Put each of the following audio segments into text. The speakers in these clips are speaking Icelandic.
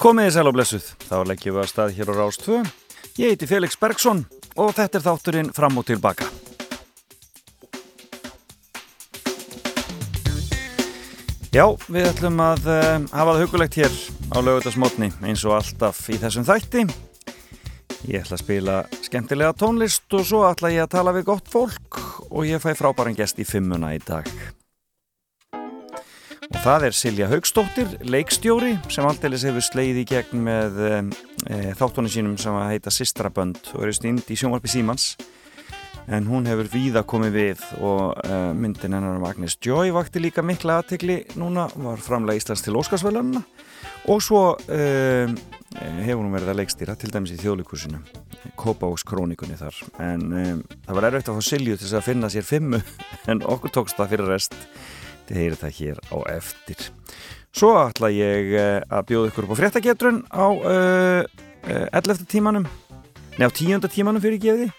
Komiði sæl og blessuð, þá leggjum við að stað hér á Rástvö. Ég heiti Felix Bergsson og þetta er þátturinn fram og tilbaka. Já, við ætlum að uh, hafa það hugulegt hér á lögutasmotni eins og alltaf í þessum þætti. Ég ætla að spila skemmtilega tónlist og svo ætla ég að tala við gott fólk og ég fæ frábæran gest í fimmuna í dag. Og það er Silja Haugstóttir, leikstjóri sem alldeles hefur sleið í gegn með e, þáttónu sínum sem að heita Sistrabönd og eru stýnd í sjónvarpi Símans. En hún hefur víða komið við og e, myndin hennar um Agnes Joy vakti líka mikla aðtegli núna, var framlega Íslands til Óskarsvælunna og svo e, hefur hún verið að leikstýra til dæmis í þjóðlíkursinu, Kópavóks krónikunni þar. En það var erfitt að fá Silju til að finna sér fimmu en okkur tókst það fyrir rest þið heyrir það hér á eftir svo ætla ég að bjóða ykkur upp á fréttagetrun á uh, 11. tímanum nei á 10. tímanum fyrir gefiði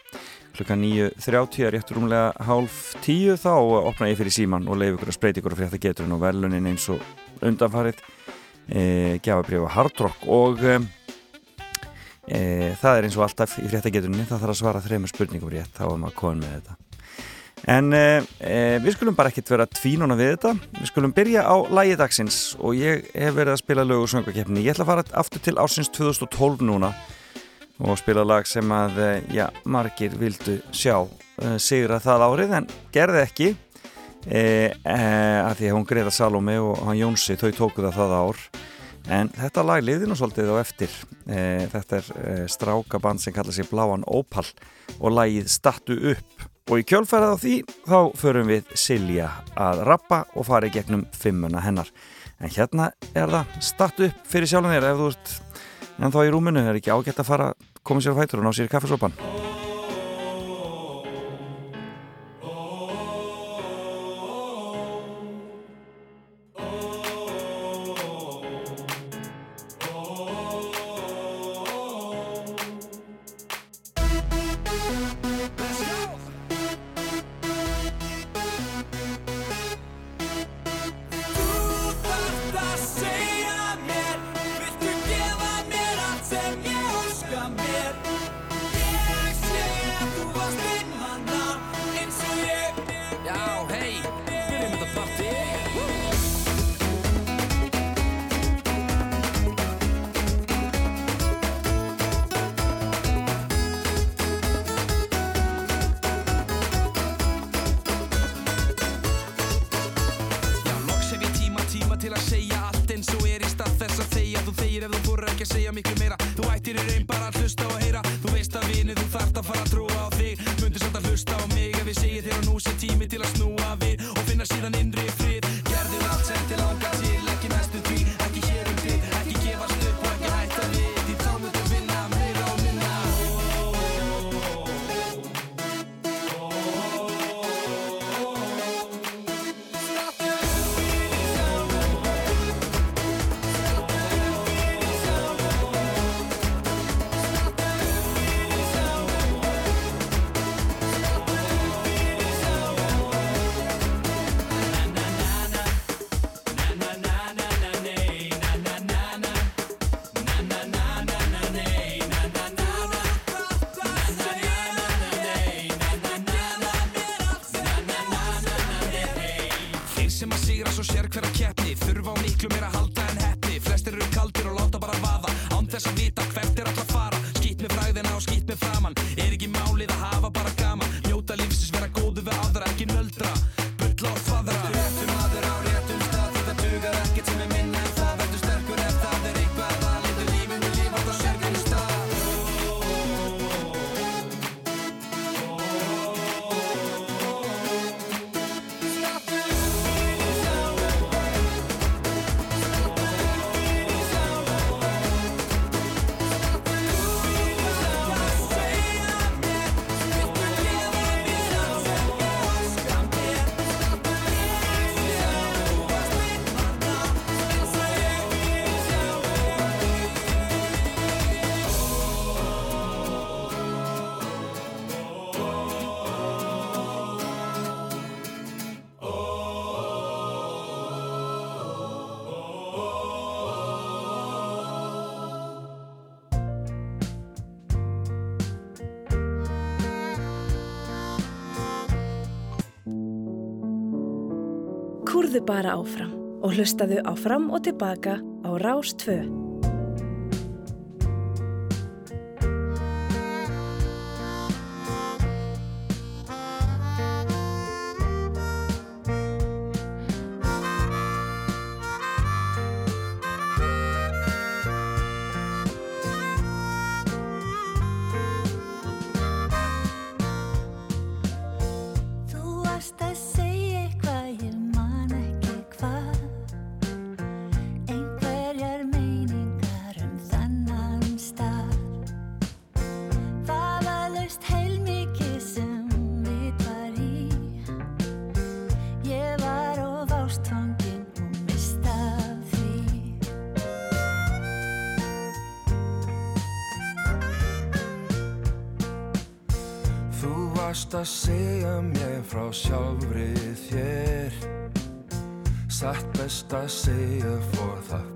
klukka 9.30 er réttur umlega hálf 10 þá opna ég fyrir síman og leif ykkur að spreyti ykkur á fréttagetrun og velunin eins og undanfarið e, gefabrið á hardrock og e, e, það er eins og alltaf í fréttagetrunni það þarf að svara þrejum spurningum rétt þá er maður konn með þetta En eh, við skulum bara ekkert vera tvínuna við þetta. Við skulum byrja á lægi dagsins og ég hef verið að spila lög og söngakefni. Ég ætla að fara aftur til ásins 2012 núna og spila lag sem að, já, margir vildu sjá sigra það árið en gerði ekki eh, að því að hún Greta Salome og hann Jónsi, þau tóku það það ár. En þetta lag liði nú svolítið á eftir. Eh, þetta er strákaband sem kallar sig Bláan Opal og lagið Stattu upp. Og í kjölfærað á því þá förum við Silja að rappa og fara í gegnum fimmuna hennar. En hérna er það startu upp fyrir sjálfum þér ef þú ert en þá í rúminu er ekki ágætt að fara koma sér á fætur og ná sér í kaffesopan. Kúrðu bara áfram og hlustaðu á fram og tilbaka á Rás 2. mér frá sjálfri þér. Satt best að segja fór það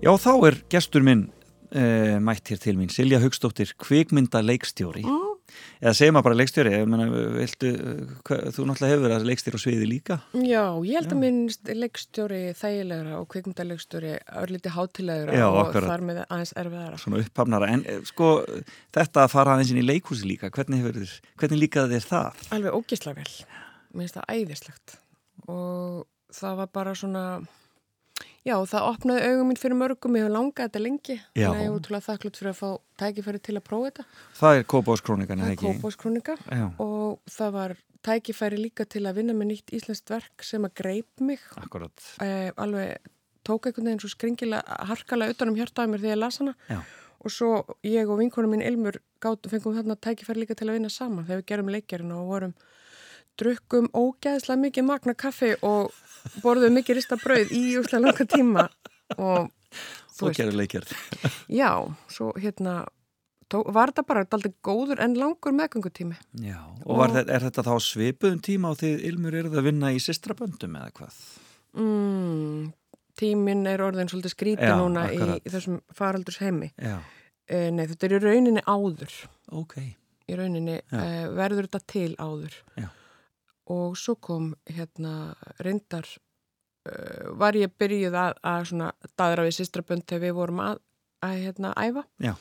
Já, þá er gestur minn uh, mætt hér til mín, Silja Haugstóttir, kvikmynda leikstjóri. Eða segir maður bara leikstjóri, ég meina, viltu, hva, þú náttúrulega hefur verið leikstjóri á sviði líka. Já, ég held Já. að minn leikstjóri þægilegra og kvikmyndaleikstjóri örlítið hátilegra Já, og þar með aðeins erfiðara. Svona upphafnara, en eh, sko, þetta að fara aðeins inn í leikhúsi líka, hvernig hefur hvernig líkaði þér það? Alveg ógisla vel. Mér finnst það æðislegt og það var bara svona, Já, það opnaði augum mín fyrir mörgum, ég hef langað þetta lengi, Já. þannig að ég er útrúlega þakklátt fyrir að fá tækifæri til að prófa þetta. Það er Kópáskrónikan, Það eða er ekki? kópáskrónika Já, og það var tækifæri líka til að vinna með nýtt íslenskt verk sem að greip mig, akkurat. eh, alveg tók einhvern veginn svo skringilega, harkalega utan um hjartaði mér þegar ég las hana Já. og svo ég og vinkonum mín Ilmur gátt, fengum þarna tækifæri líka til að vinna saman þegar við gerum leikjarina og vorum drukkum ógæðslega mikið magna kaffi og borðum mikið rista brauð í úslega langa tíma og þú Þú gerir leikjart. já, svo hérna tó, var þetta bara aldrei góður en langur meðgöngutími. Já, og var, þetta- er þetta þá svipuðum tíma og þið Ilmur eruð að vinna í systraböndum eða hvað? Mm, tíminn er orðin svolítið skrítið núna í, í þessum faraldurs heimi. Já, E, nei, þetta er í rauninni áður. ok. Í rauninni Já. e, verður þetta til áður. Já. Og svo kom hérna reyndar, e, var ég byrjuð að, að svona daðra við sýstrabönd þegar við vorum að, að hérna æfa. Já.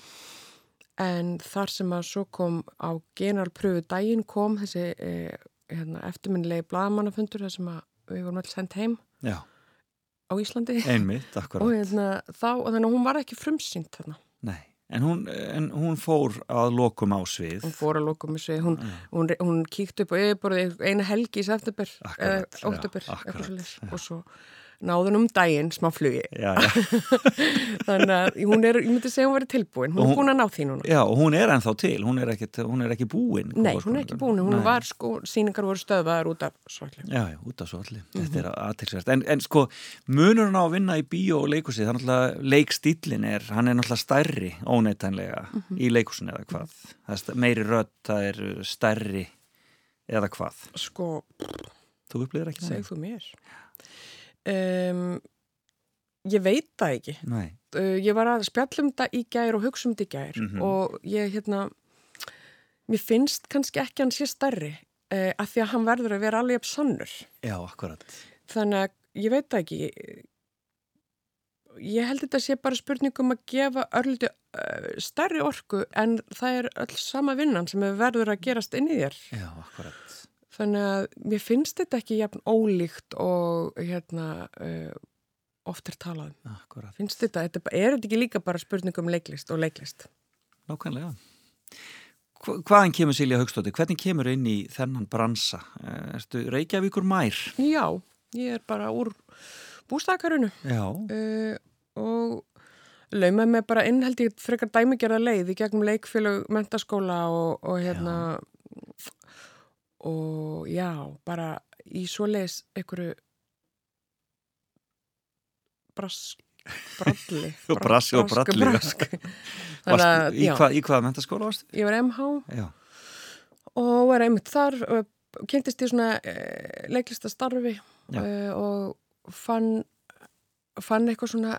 En þar sem að svo kom á generalpröfu daginn kom þessi e, hérna, eftirminnilegi bladamannafundur þar sem að við vorum alls sendt heim Já, á Íslandi. einmitt, og hérna þá, og þannig að hún var ekki frumsýnt þarna. Nei, en hún, en hún fór að lokum á svið. Hún fór að lokum þessu, hún, Já. hún, hún kíkti upp og yfirborðið eina helgi í september akkurat, eitthvað svo já. og svo náðun um daginn smá flugi. Já, já. Þannig að hún er, ég myndi segja hún verið tilbúin, hún Og er hún- búin að ná því núna. Já, og hún er ennþá til, hún er ekki, hún er ekki búin. Nei, hún er ekki búin, hún Nei. var sko, síningar voru stöðvaðar út af svolítið. Já, já, út af svo allir. Mhm. Þetta er aðtilsvært. En, en sko, munurinn á að vinna í bíó og leikhúsi, það er náttúrulega, leikstílinn er, hann er náttúrulega stærri, óneitanlega, Mhm. í leikhúsinu eða hvað. Er meiri rödd, það er stærri eða hvað. Sko, segð þú mér. Um, ég veit það ekki. Nei, uh, ég var að spjallum þetta í gær og hugsa um þetta í gær Mhm. og ég hérna mér finnst kannski ekki hann sé stærri uh, af því að hann verður að vera alveg upp sannur já, akkurat. þannig að ég veit það ekki ég held þetta sé bara spurningum að gefa örlítið uh, stærri orku en það er öll sama vinnan sem verður að gerast inn í þér Já, akkurat. Þannig að mér finnst þetta ekki jafn ólíkt og hérna uh, oft er talað um Akkurat. finnst þetta, þetta er, þetta ekki líka bara spurning um leiklist og leiklist Nákvæmlega. Hva- Hvaðan kemur Silja Haugstóttir? Hvernig kemur inn í þennan bransa? Eh, Ertu Reykjavíkur mær? Já, ég er bara úr bústakarunu Já. uh, og laumaði mig bara inn held ég frekar dæmigerða leið í gegnum leikfélög mentaskóla og, og hérna og já, bara í svo leis einhverju brask, bralli Og brassi og brask- bralli. brask. Þannig Varstu, að, í, hva, í hvaða mentaskóla varstu? ég var MH Já. og var einmitt þar uh, kynntist ég svona uh, leiklistastarfi Já. uh, og fann fann eitthvað svona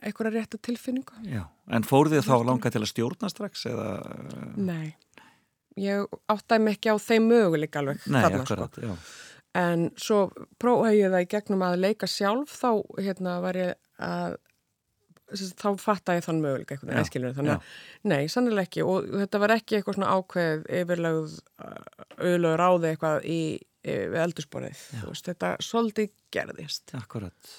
eitthvað rétta tilfinningu Já. En fór þið þá langa til að stjórna strax eða? nei ég áttaði mig ekki á þeim möguleik alveg Nei, þarna sko akkurat, já. en svo prófaði ég það í gegnum að leika sjálf þá hérna var ég að þá fattaði ég þann möguleika einhvern Já, skilur þannig að, nei, sannilega ekki og þetta var ekki eitthvað svona ákveð yfirlögð auðlög ráði eitthvað í, við eldursporið þetta svolítið gerðist Akkurat.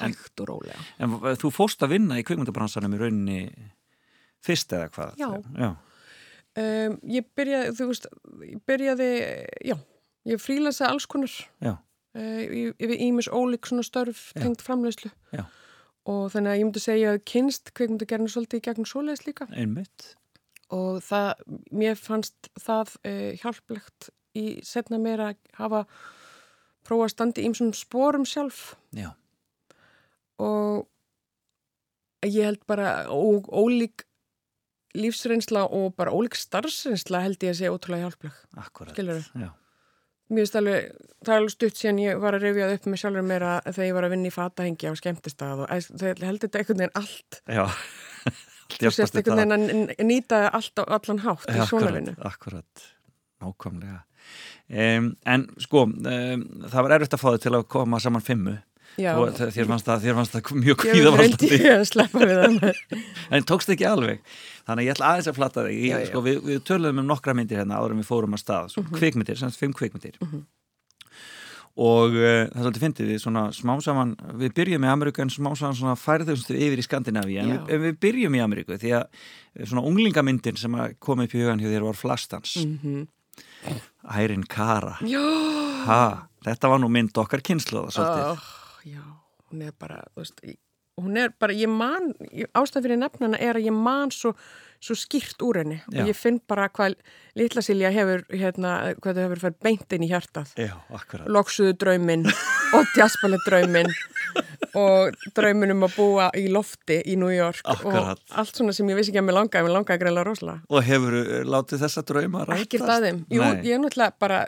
hægt og rólega En v- þú fórst að vinna í kvikmyndabransanum í rauninni fyrst eða hvað? Já. Já. Um, ég byrjaði, þú veist ég byrjaði, já ég frílansaði alls konar uh, yfir ímis ólík svona störf tengt framleiðslu Já. og þannig að ég myndi segja að kynst kvikmyndagerðinu svolítið í gegnum svoleiðis líka Einmitt. og það, mér fannst það uh, hjálplegt í setna meira að hafa prófa að standa í ýmsum sporum sjálf Já. og ég held bara ó, ólík lífsreynsla og bara ólík starfsreynsla held ég að segja ótrúlega hjálpleg. Akkurat. Skilurðu? Já. Mér finnst alveg, það er alveg stutt síðan ég var að rifjað upp með sjálfur meira þegar ég var að vinna í fatahengja á skemmtistað og það held þetta einhvern veginn allt. Já. Þú sést einhvern veginn að nýta allt á allan hátt í svona vinnu. Akkurat, nákvæmlega. Um, en sko, um, það var erfitt að fá þið til að koma saman fimmu og þér fannst það, þér fannst það mjög ég reyndi að sleppa við það. en tókst ekki alveg þannig ég ætla aðeins að flatta þig Já, ég, já. sko, við, við töluðum um nokkra myndir hérna áður en við fórum að stað svo kvikmyndir, semst fimm kvikmyndir Mhm. og uh, það er svolítið fyndið við svona smá saman, við byrjum í Ameríku en smá saman svona færðustu yfir í Skandinavíu en Já. við, en við byrjum í Ameríku því að eh, svona unglingamyndin sem kom upp í hugan hjá þér var Flastans Mhm. Ærin Kara Já, ha, þetta var nú mynd okkar kynsluða svolítið oh, já, hún er bara, þú veist, hún er bara, ég man, ástæð fyrir nefnana er að ég man svo, svo skýrt úr henni Já. og ég finn bara hvað litla Silja hefur, hérna, hvað þau hefur fært beint inn í hjartað. Já, akkurat Loksuðu drauminn og tjaspali drauminn og drauminn um að búa í lofti í New York Akkurat. og allt svona sem ég vissi ekki að mér langaði, mér langaði greinlega rosalega. Og hefur látið þessa drauma rætast? Ekkert að þeim. Jú, Nei. ég er náttúrulega bara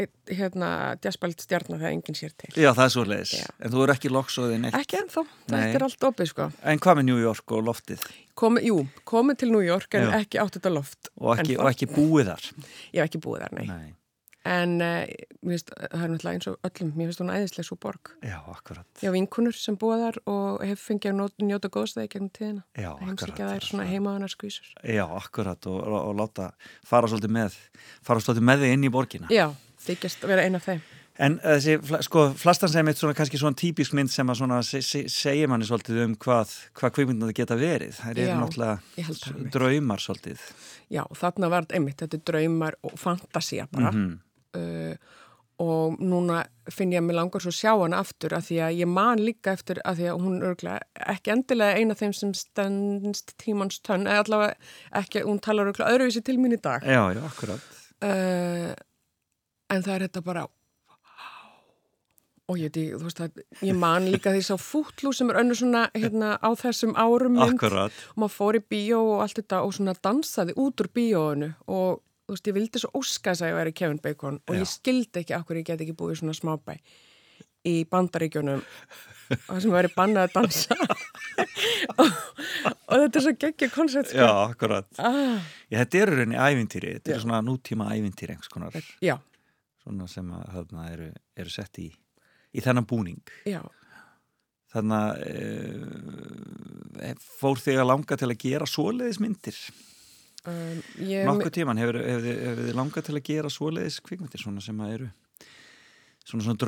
eh, hérna, jazzbælt stjarnar þegar enginn sér til. Já, það er svo leiðis. En þú er ekki loksoðið neitt. Ekki ennþá, Nei. þetta er allt opið sko. En hvað með New York og loftið? Komi, jú, komið til New York en Já. ekki átt þetta loft. Og ekki, og ekki búið þar? Ég hef ekki búið þar, nei. Nei. En uh, mér finnst, það er náttúrulega eins og öllum, mér finnst hún æðislega svo borg. Já, akkurat. Hef vinkunur sem búið þar og hef fengið að njóta, góðstæði gegnum tíðina. Já, akkurat. það er svona heimaðunar skvísur. Já, akkurat og, og, og láta fara svolítið með fara svolítið með þig inn í borgina Já, þykjast vera eina af þeim. en eh, þessi, sko, flastan sem eitt svona kannski svona típisk mynd sem að svona se, se, segir manni svolítið um hvað, hvað kvikmyndandi geta verið það Já, eru náttúrulega draumar svolítið Já, þarna var þetta einmitt, þetta er draumar og fantasía bara. Mhm. Uh, og núna finn ég að mér langar svo að sjá hana aftur af því að ég man líka eftir af því að hún örgulega ekki endilega eina þeim sem stendst tímans tönn eða allavega ekki, hún talar örgulega öðruvísi til mín í dag. Já, já, akkurat. Uh, en það er þetta bara og ég, þú veist að ég man líka því sá fútlú sem er önnur svona hérna, á þessum árum mynd. Akkurat, og maður fór í bíó og allt þetta og svona dansaði út úr bíóinu og þú veist, ég vildi svo óska þess að ég væri Kevin Bacon og Já. ég skildi ekki okkur ég get ekki búið í svona smábæ í bandaríkjunum og það sem væri bannað að dansa. Og, og þetta er svo geggja koncept já, sko. akkurat. Ah, Já, þetta eru rauninni ævintýri, þetta Já. eru svona nútíma ævintýri einhvers konar. Já, svona sem að þarna eru, eru sett í í þennan búning. Já, þannig að e, fór þig að langa til að gera svoleiðis myndir um, ég, nokkuð tíman hefur, þið- langað til að gera svoleiðis kvikmyndir svona sem að eru svona svona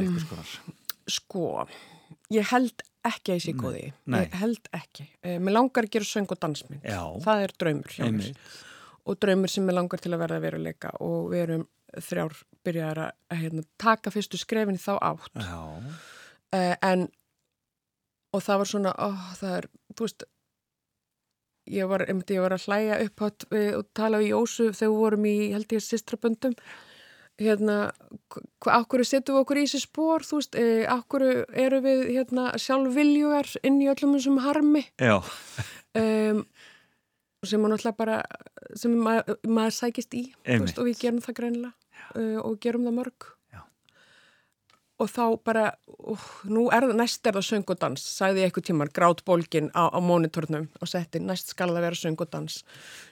einhvers konar? sko ég held ekki að ég sé góði ég held ekki, uh, mér langar að gera söng og dansmynd, Já. það er draumur hjá mér. Og draumur sem ég langar til að verða veruleika. Og við erum þrjár byrjaðar að, hérna, taka fyrstu skrefin þá átt. Uh, en og það var svona, ó, það er þú veist ég var, einmitt, ég var að hlæja upp við, og tala við Jósu þegar við vorum í, held ég, sistraböndum hérna, akkur setjum við okkur í þessi spór, þú veist, eh, akkur eru við, hérna, sjálfviljugar inn í öllum þessum harmi? Já, um, sem maður náttúrulega bara sem maður, maður sækist í veist, og við gerum það greinilega uh, og gerum það mörg. Og þá bara uh, nú er það, næst er það söng og dans sagði ég eitthvað tímar, grát bólgin á, á mónitornum og setti, næst skal það vera söng og dans.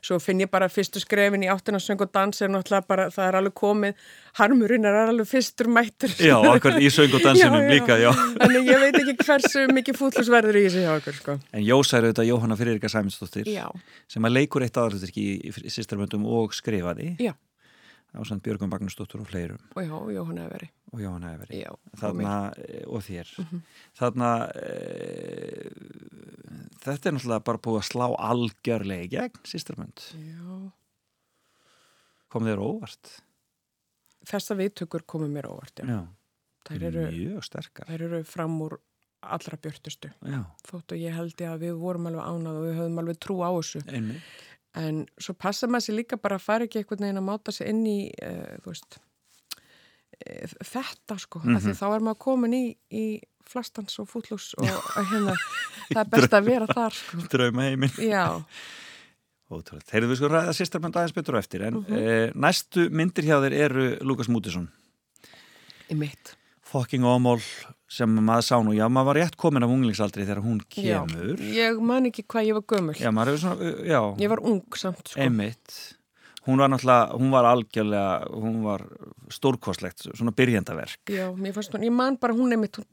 Svo finn ég bara fyrstu skrefin í áttina söng og dans er náttúrulega bara, það er alveg komið harmurinn er alveg fyrstur mættur. Já, akkurat í söng og dansinum Já, já. líka, já. Þannig ég veit ekki hversu mikið fútlus verður í þessu hjá okkur sko. En Jósa er auðvitað Jóhanna Friðrika Sæminsdóttir sem að leikur eitt aðalhuturki í, í, í sýstarmöndum og skrifaði. Já, á samt Björgum Magnúsdóttur og fleirum. Og já, Jóhann verið og Jóhanna Efri Já, og þarna, eh, og þér. Þarna e, þetta er náttúrulega bara búið að slá algjörlega í gegn sýstarmönd Já, kom þér óvart? Þessa viðtökur komið mér óvart, já. já, Þær eru, mjög sterkar. þær eru fram úr allra björtustu. já, Þótt og ég held ég að við vorum alveg ánað og við höfum alveg trú á þessu. einmitt En svo passa maður sér líka bara að fara ekki einhvern veginn að máta sig inn í, uh, veist, uh, þetta sko. Mm. Því þá er maður komin í, í flastans og fútlús og og hérna, það er best að vera þar sko. drauma heiminn eru við sko ræða sýstarmönd aðeins betur á eftir en Mhm. e, næstu myndir hjá þeir eru Lukas Mútisson í mitt. Fucking Ómól sem maður sá nú, já maður var rétt komin af unglingsaldri þegar hún kemur Já, ég man ekki hvað ég var gömul. Já, svona, uh, já, Ég var ung samt sko. Hún var náttúrulega, hún var algjörlega hún var stórkostlegt svona byrjendaverk Já, hún, ég man bara hún einmitt, hún,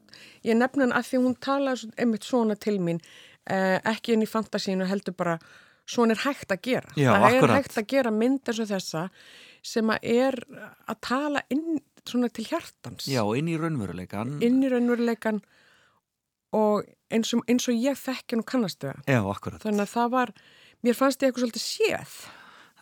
ég nefna hann að því hún talaði svo- einmitt svona til mín, eh, ekki inn í fantasínu heldur bara, svona er hægt að gera. Já, það akkurat. er hægt að gera mynd eins og þessa sem að er að tala inn svona til hjartans. Já, inn í raunveruleikan. inn í raunveruleikan og eins og, eins og ég þekki nú kannastu það Já, akkurat. þannig að það var, mér fannst ég eitthvað svolítið séð.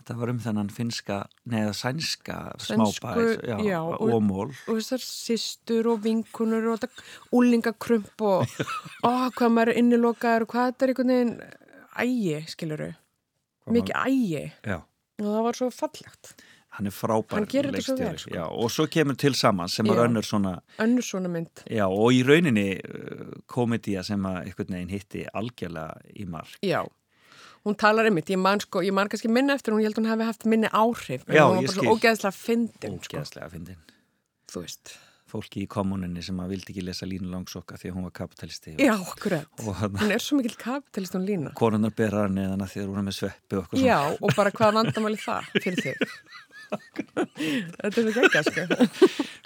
Þetta var um þennan finska, neða sænska smábæð, já, já, og- og mól. og þessar systur og vinkunur og þetta úlingakrump og ó, hvað maður er innilokaður og hvað þetta er einhvern veginn ægi, skiluru mikið ægi. Já, og það var svo fallegt hann er frábær leikstjóri. sko. Já, og svo kemur til saman sem Já. önnur svona, önnur svona mynd já, og í rauninni uh, komedía sem að einhvern veginn hitti algjörlega í mark. já, hún talar einmitt ég man, sko, ég man kannski minna eftir hún ég held hún hefði haft minni áhrif en Já, hún var bara svo skil. ógeðslega fyndin sko, Ógeðslega fyndin. þú veist Fólki í kommuninni sem að vildi ekki lesa Línu Langsokka því að hún var kapitalisti. já, akkurat, hún er svo mikil kapitalist hún lína konunnar bera hann neðan að því að hún er með sveppi og eitthvað svona. já, og bara hvað vandamáli það fyrir þig þetta er svo geggjað sko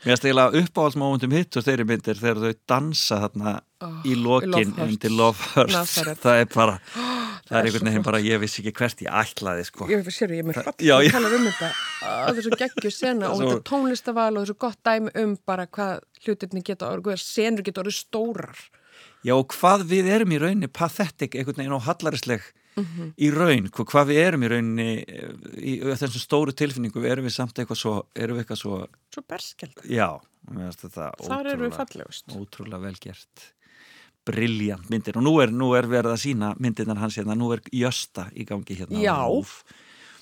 Mér eiginlega uppáhaldsmómentum hitt og þeirri myndir þegar þau dansa þarna Oh, í lokin undir. Nazareth. Það er bara, það er er einhvern veginn bara, ég vissi ekki hvert ég ætlaði sko. ég sér ég er með hratt að tala um þetta það er svo geggju sena og þetta tónlistaval og þessu gott dæmi um bara hvað hlutirni geta orðið, senur geta orðið stórar Já, og hvað við erum í rauninni pathetic, einhvern veginn og hallarisleg Mhm. í raun, hvað, hvað við erum í rauninni eh, í, í þessum stóru tilfinningu, erum við samt eitthvað svo, erum við eitthvað svo, svo berskjald já, þar eru við fallegust ótrúlega vel gert. Briljant myndir og nú er, nú er verið að sína myndirnar hans hérna, nú er Jösta í gangi hérna. Já, RÚV.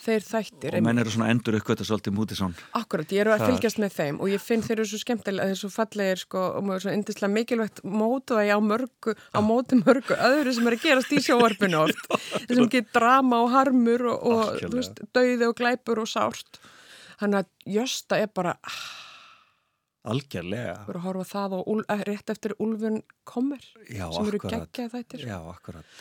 Þeir þættir og menn eru svona endur uppgöta svolítið Mútisson Akkurat, ég eru að fylgjast með þeim og ég finn þeir eru svo skemmtilega, þeir eru svo fallegir sko, og maður er svo yndislega mikilvægt mótu það á mörgu, á móti mörgu öðru sem er að gerast í sjóarpinu oft þessum getur drama og harmur og, og þú veist, dauði og glæpur og sárt. Þannig að Jösta er bara ah, algjörlega. Bara að horfa það og úl, eh, rétt eftir Úlfun kommer Já, sem eru geggjað þættir. Já, akkurat.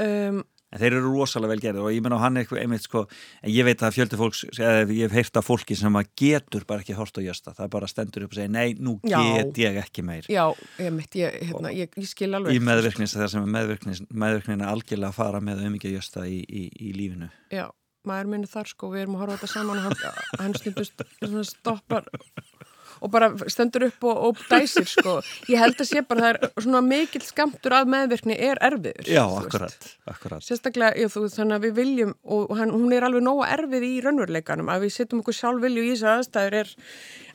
Um, En þeir eru rosalega vel gerðir og ég menna á hann eitthvað einmitt sko, en ég veit að fjöldi fólks, eða ég hef heyrt af fólki sem að getur bara ekki hort á jösta, það bara stendur upp og segir, nei, nú Já. get ég ekki meir. Já, ég mitt, ég, hérna, ég, ég skil alveg Í meðvirknis þegar sem er algjörlega að fara með umikið jösta í, í, í lífinu. Já, maður minni þar sko, við erum að horfa þetta saman og hann, hann stundust stoppar og bara stendur upp og, og dæsir sko. Ég held að sé bara það er svona mikill skamtur af meðvirkni er erfiður. Já, akkurat, akkurat. Sérstaklega, já, þú þannig að við viljum og hann, hún er alveg nóga erfið í raunveruleikanum að við setjum okkur sjálf vilju í þessar aðstæður er,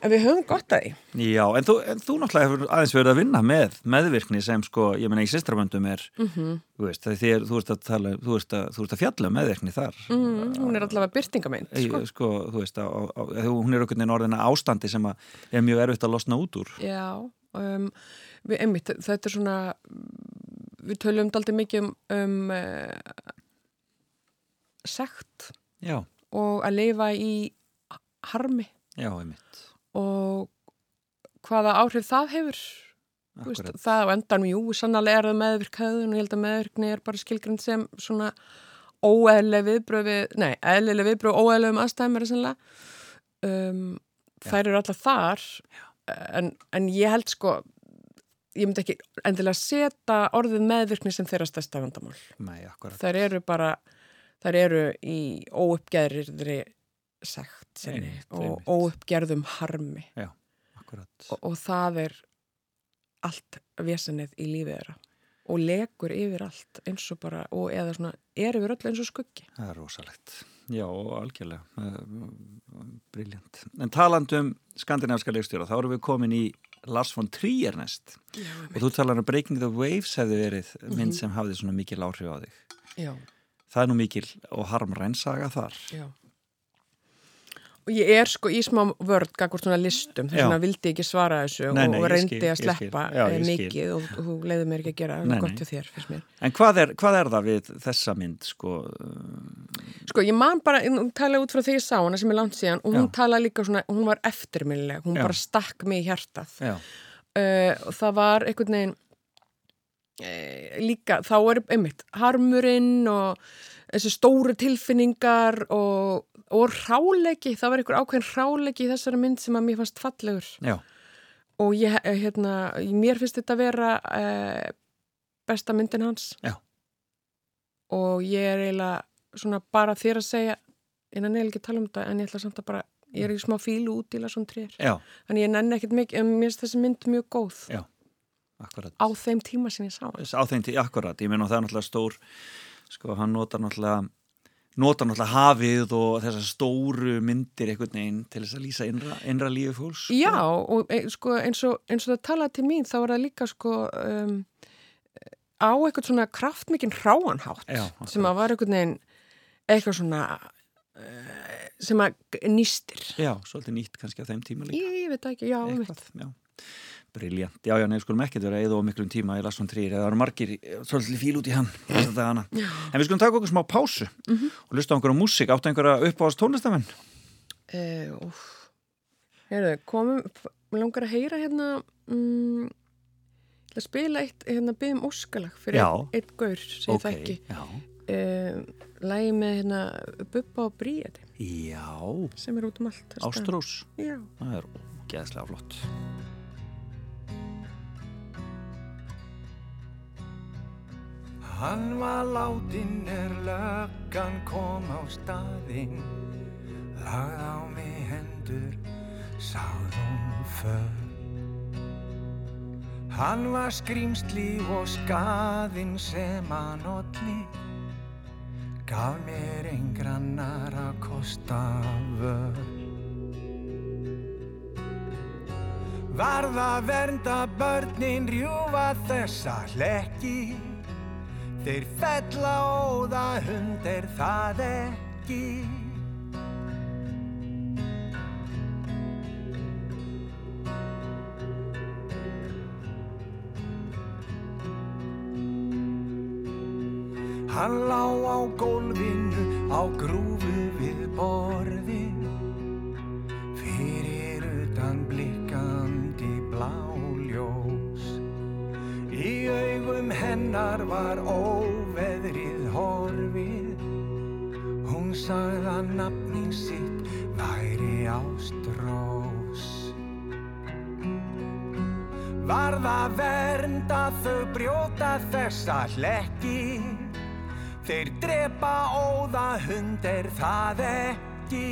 en við höfum gott að því. Já, en þú, en þú náttúrulega hefur aðeins verið að vinna með meðvirkni sem sko, ég menna í sýstraböndum er, Mhm. Þú veist, er, þú ert að tala, þú ert að, þú ert að fjalla um meðvirkni þar. Mm, hún er allavega byrtingameind, Sko. sko. þú veist, á, á, á, hún er okkur orðina ástandi sem að er mjög erfitt að losna út úr. Já, um, við, einmitt, þetta er svona, við tölum daldi mikið um, um uh, sekt Já, og að lifa í harmi já, einmitt. og hvaða áhrif það hefur. Veist, það á endanum, jú, sannlega er það meðvirkaðun og ég held að meðvirkni er bara skilgrind sem svona óeðlega viðbröð við, nei, eðlilega viðbröð og óeðlegum aðstæðum er það sannlega. Um, þær eru alltaf þar en, en ég held sko ég myndi ekki endilega setja orðið meðvirkni sem þeirra stærsta vandamál. Nei. Þær eru bara, þær eru í óuppgerðri Einmitt, og óuppgerðum harmi akkurat. og, og það er allt vesenið í lífið þeirra og legur yfir allt eins og bara, og eða svona er yfir öll eins og skuggi. Það er rosalegt. Já, algjörlega. Briljant. En talandi um skandinavska leikstjóra, þá erum við komin í Lars von Trier næst. Já, Og þú talar um Breaking the Waves hefði verið mynd sem hafði svona mikil áhrif á þig. já, Það er nú mikil og harmræn saga þar. já. Og ég er sko í smá vörd gagvart svona listum, þess vegna vildi ég ekki svara þessu Nei, nei, og reyndi skil, að sleppa Já, eh, mikið og, þú leiði mér ekki að gera, Nei, gott hjá þér, fyrst mér. En hvað er, hvað er það við þessa mynd, sko? Sko, ég man bara, hún talaði út frá því ég sá hana sem er langt síðan og hún Já. talaði líka svona, hún var eftirminnileg, hún Já. bara stakk mig í hjartað. Uh, og það var einhvern veginn uh, líka, þá er einmitt harmurinn og þessi stóru tilfinningar og, og ráleiki, það var einhver ákveðin ráleiki í þessari mynd sem að mér fannst fallegur. Já, og ég, eh, hérna, mér finnst þetta að vera uh, besta myndin hans. Já. og ég er eiginlega svona bara þér að segja innan eða ekki að tala um þetta en ég ætla samt að bara ég er í smá fílu út í Lasson Trier Já, þannig ég nenni ekkert mikið, en mér finnst þessi mynd mjög góð. Já, akkurat. Á þeim tíma sem ég sá á þeim til, akkurat, ég meina það er náttúrulega stór sko, hann notar náttúrulega notar náttúrulega hafið og þessar stóru myndir einhvern veginn til þess að lýsa innra, innra lífi fólks. Já, og e, sko, eins, og, eins og það talaði til mín þá var það líka sko um, á eitthvað svona kraftmikinn hráanhátt Já, sem að var einhvern veginn eitthvað svona uh, sem að nýstir. Já, svolítið nýtt kannski á þeim tíma líka. Ég, ég veit ekki, já, Eitthvað, já Briljant, já, já, nefnir skulum ekkert vera eða og miklum tíma í Lasson 3 eða það eru margir eh, svolítið fíl út í hann. En við skulum taka okkur smá pásu og lusta á einhverja músík, áttu einhverja uppáðast tónlistamenn? uh, úf. Heyrðu, komum mér langar að heyra hérna mm, ætla að spila eitt hérna byggjum óskalag fyrir Já. eitt gaur sem ég þekki. Já, uh, lægi með hérna Bubba og Bríeti. Já. Sem er út um allt. Ástrós, það er geðslega flott Hann var látin er löggan kom á staðinn. Lagð á mig hendur, sáð hún för Hann var skrýmsli og skaðinn sem hann olli. Gaf mér engrannar að kosta vör Varða vernda börnin rjúfa þessa hlekki Þeir fella óða hund er það ekki. Hann lá á gólfinu á grúfu við borðin hennar var óveðrið horfið. Hún sagði að nafning sitt væri ástrós. Varð að vernda þau brjóta þessa hlekki. Þeir drepa óða hund er það ekki.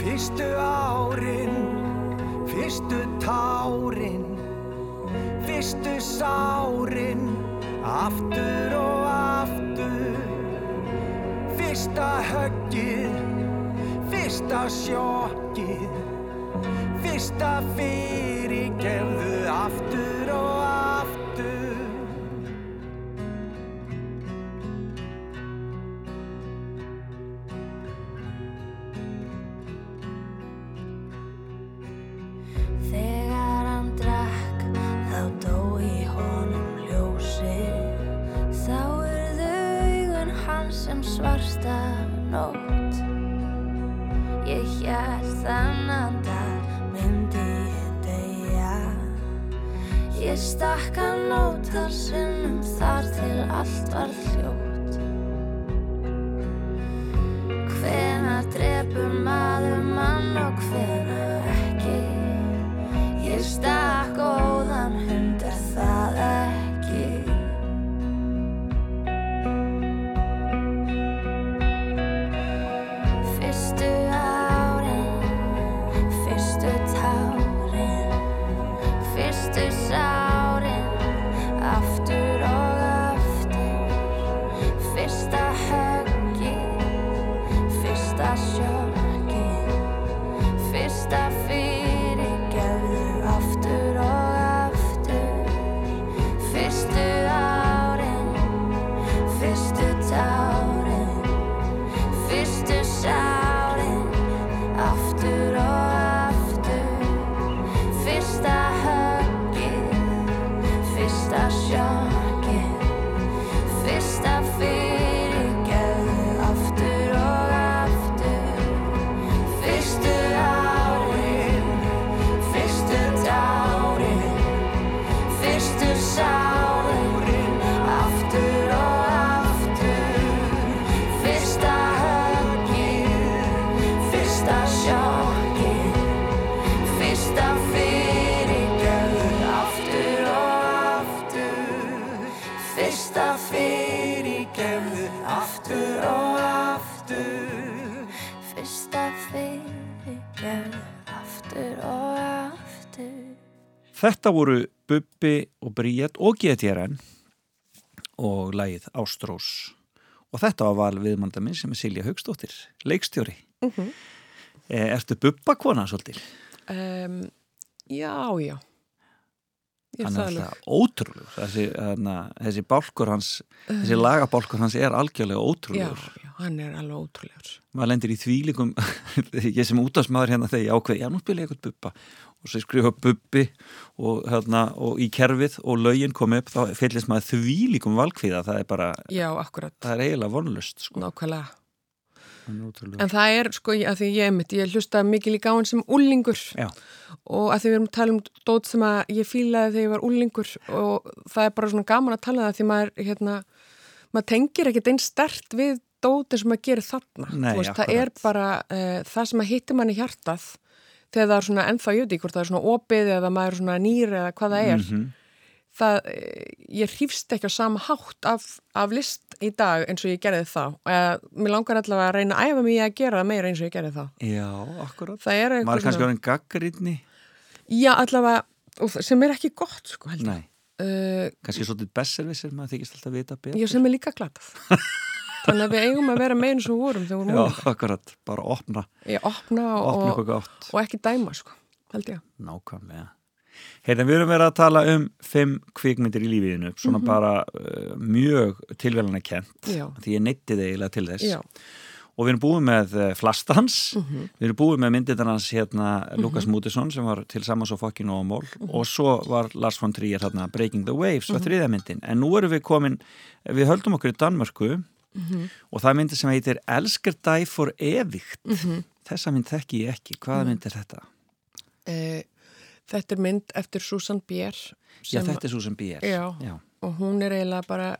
Fyrstu árin, fyrstu tárin, fyrstu sárin, aftur og aftur. Fyrsta höggið, fyrsta sjokkið, fyrsta fyrirgefðu aftur. Þetta voru Bubbi og Bríett og GTRN og lagið Ástrós og þetta var val viðmanda minn sem er Silja Haugstóttir, leikstjóri Mhm. e, Ertu Bubba kona svolítil? Um, já, já. Ég Hann það er ótrúlegur þessi, þessi bálkur hans þessi lagabálkur hans er algjörlega Já, ótrúlegur já, hann er alveg ótrúlegur. maður lendir í þvílingum ég sem útastmaður hérna þegar ég ákveði já nú spila ég eitthvað bubba og svo skrifa bubbi og, hérna, og í kerfið og lögin kom upp þá fyllist maður þvílingum valkvíða það er bara, Já, akkurat, það er eiginlega vonlust sko. nákvæmlega. Er. En það er, sko, að því ég mitt, ég hlusta mikið líka á hann sem úlingur Já. og að því við erum að tala um dót sem að ég fílaði þegar ég var úlingur og það er bara svona gaman að tala um það því maður, hérna, maður tengir ekkert einn stert við dótin sem maður gerir þarna. Nei, Þú veist, það er akkurat. bara uh, það sem að hittir manni hjartað þegar það er svona ennþá jöti, hvort það er svona opið eða maður er svona nýr eða hvað það er. Mhm. Það, eh, ég hrýfst ekki á sama hátt af, af list í dag eins og ég gerði þá. Eða, mér langar allavega að reyna að æfa í að gera það meira eins og ég gerði þá. Já, akkurat Það er maður er kannski orðin gaggarínni Já, allavega, og það- sem er ekki gott, sko, held ég. nei, Uh, kannski svolítið besservissir maður þykist alltaf vita betur já, sem er líka glatað. Þannig að við eigum að vera og við vorum þegar við Já, vorum múlið. akkurat, bara opna Ég opna opna og, gátt og ekki dæma, sko, held ég. Nákvæmlega. Hérna, við erum verið að tala um fimm kvikmyndir í lífiðinu, svona bara uh, mjög tilvelana kent, Mhm. Já. því ég neytti þig eiginlega til þess. Já, Og við erum búið með uh, Flastans, Mhm. við erum búið með myndirnar hans hérna Lukas Mútisson sem var til samans og fokkin og mól Mhm. og svo var Lars von Trier hérna Breaking the Waves var þriðja myndin. En nú erum við komin, við höldum okkur í Danmörku Mhm. og það er myndi sem heitir Elsker dæ for evikt. Mhm. Þessa mynd þekki ég ekki. Hvaða mynd er þetta? uh, þetta er mynd eftir Susan Bier. Já, þetta er sem býr. Já. Já. og hún er eiginlega bara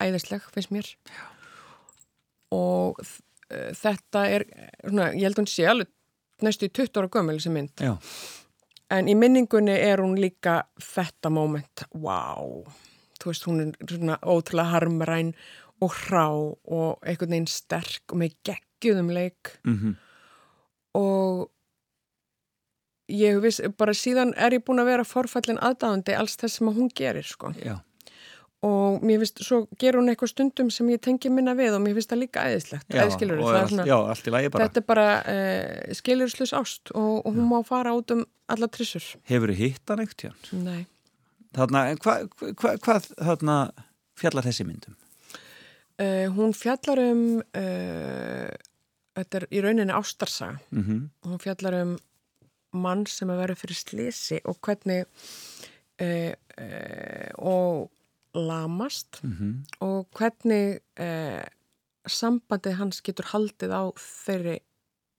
æðisleg, finnst mér og uh, þetta er svona, ég held hún sé alveg næstu í 20 ára gömul þessi mynd Já. en í minningunni er hún líka þetta moment, wow þú veist, hún er svona ótrúlega harmræn og hrá og einhvern veginn sterk og með geggjúðum leik. Mm og ég viss, bara síðan er ég búin að vera forfallin aðdáðandi alls þess sem hún gerir sko. Já. og mér finnst, svo gerur hún eitthvað stundum sem ég tengi minna við og mér finnst það líka æðislegt, Já, æðskilur já, þetta er bara uh, skilurslus ást og, og hún má fara út um alla trissur, Hefur þið hitt hann eitt nei. Þarna, hvað hva, hva, þarna fjallar þessi myndum? Uh, hún fjallar um uh, þetta er í rauninni ástarsaga Mm -hmm. hún fjallar um mann sem að vera fyrir slisi og hvernig uh, og lamast Mhm. og hvernig sambandið hans getur haldið á þeirri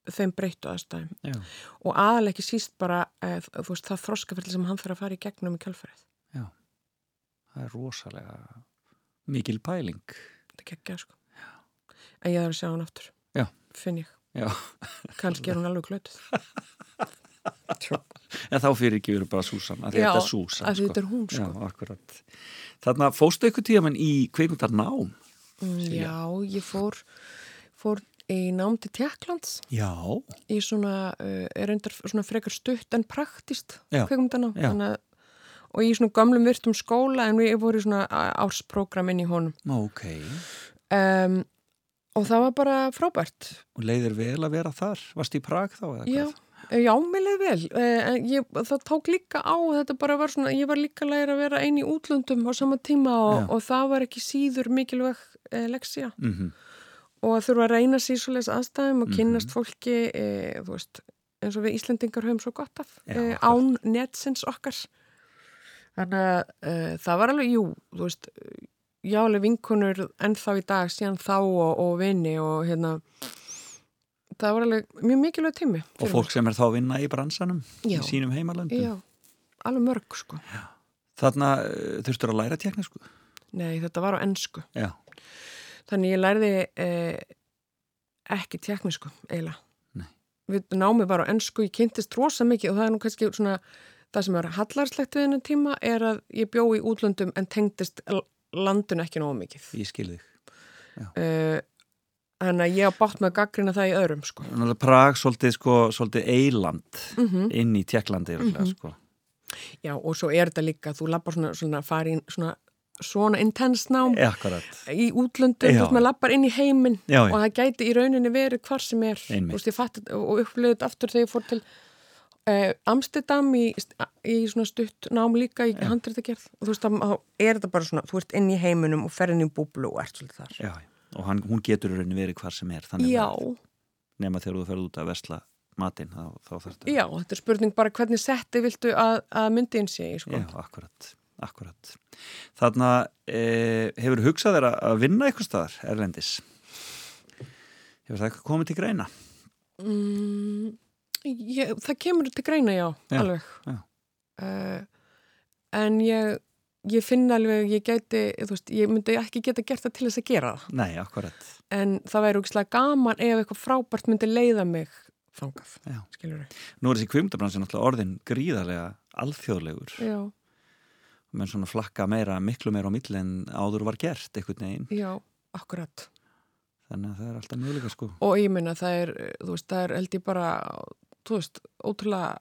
þeim breyttu aðstæðum Já, og aðalega ekki síst bara þú veist það þroskaferli sem hann þarf að fara í gegnum í kjálfarið. það er rosalega mikil pæling. Þetta geggjað sko. En ég þarf að sjá hann aftur. Já. Finn ég. Kannski er hún alveg klötuð. en þá fyrir ekki verið bara Súsan, að þetta er Súsan. að þetta er hún sko. Já, akkurat. Þarna fóstu ykkur tíðan í kveikmyndar nám? Mm. Já, ég fór, fór í nám til Tjekklands í svona, uh, er svona frekar stutt en praktist Já, kveikmyndanám. já. Þannig að og í svona gamlum virtum skóla en við vorum í svona ársprógram inn í honum. Ok. Um, og það var bara frábært. Og leiðir vel að vera þar? Varst í Prag þá eða Já, hvað? já, mér leið vel. Eh, ég, það tók líka á, þetta bara var svona, ég var líka læra að vera einn í útlöndum á sama tíma og, Já. og það var ekki síður mikilvæg eh, leksía. Mm Og að þurfa að reyna leis aðstæðum og Mhm. kynnast fólki, eh, þú veist, eins og við Íslendingar höfum svo gott af, Já, eh, án netsins okkar. Þannig að eh, það var alveg, jú, þú veist, já, alveg vinkunur ennþá í dag, síðan þá og, og vini og hérna, það var alveg mjög mikilvæg tími. Og fólk sem er þá að vinna í bransanum Já. í sínum heimalöndum? Já, alveg mörg sko. Þarna uh, þurftur að læra teknísku? Nei, þetta var á ennsku. Já. Þannig ég lærði eh, ekki teknísku, eiginlega. Við námið var á ennsku, ég kynntist rosa mikið og það er nú kannski svona, það sem er hallarslegt við hennar tíma er að ég bjó í útlöndum en tengdist l- landinu ekki nógu mikið. Ég skil þig. Uh, þannig að ég á bátt með að gaggrina það í öðrum sko. Prag svolítið, sko, svolítið eiland Mm inn í Tjekklandi mm sko. Já, og svo er þetta líka, þú lappar svona, svona farin svona, svona intense nám akkurat. í útlöndum, þú veist, maður lappar inn í heiminn Já, já. og það gæti í rauninni verið hvar sem er Einmitt. Og upplöðið þetta aftur þegar ég fór til uh, Amsterdam í, í svona stutt nám líka í handrættagerð og þú veist, þá er þetta bara svona þú ert inn í heiminum og ferðin í búblu og ert svolítið þar Já, og hann, hún getur í rauninni verið hvar sem er. Þannig Já, að nema þegar þú ferð út að vesla matinn, þá, þá þetta. já, þetta er spurning bara hvernig setti viltu að, að myndin sé í, sko. Já, akkurat, akkurat. Þarna e, hefur hugsað þér að- að vinna eitthvað staðar, Erlendis? Hefur það komið til greina? Mm, ég, það kemur til greina, já, Já, alveg. já. Uh, en ég, ég finn alveg, ég gæti, þú veist, ég myndi ekki geta gert það til þess að gera það. Nei, akkurat. En það væri úkslega gaman ef eitthvað frábært myndi leiða mig þangað, skilur við. Nú er þessi kvimdabransin náttúrulega orðin gríðarlega alþjóðlegur. Já, menn svona flakka meira, miklu meira á milli en áður var gert einhvern veginn já, akkurat. þannig að það er alltaf möguleika sko Og ég minna, það er, þú veist, það er held ég bara, þú veist, ótrúlega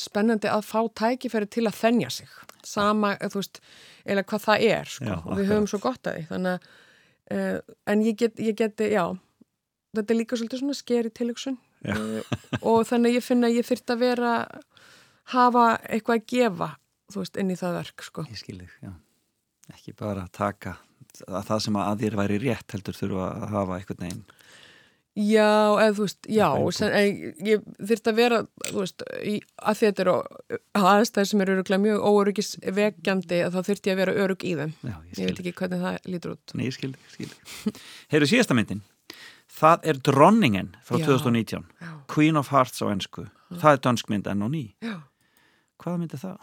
spennandi að fá tækifæri til að þennja sig. Sama, þú veist, eða hvað það er, sko. Já, við höfum svo gott að því. Þannig að, uh, en ég, get, ég geti, já, þetta er líka svolítið svona skeri tilöksun. Uh, og þannig að ég finna að ég þyrft að vera, hafa eitthvað að gefa, þú veist, inn í það verk, sko. ég skil þig, já ekki bara taka að það sem að þér væri rétt heldur þurfa að hafa einhvern veginn Já, eða þú veist, já, sen, ég, ég þyrft að vera, þú veist, í, að þetta eru aðstæðir sem eru öruglega mjög óöryggisvekjandi að þá þyrft ég að vera örug í þeim. já, ég Ég veit ekki hvernig það lítur út. Nei, ég skil þig, skil þig Heyrðu síðasta myndin það er Dronningen frá Já. 2019 Já, Queen of Hearts á ennsku það er dansk mynd enn og ný já. hvaða mynd er það?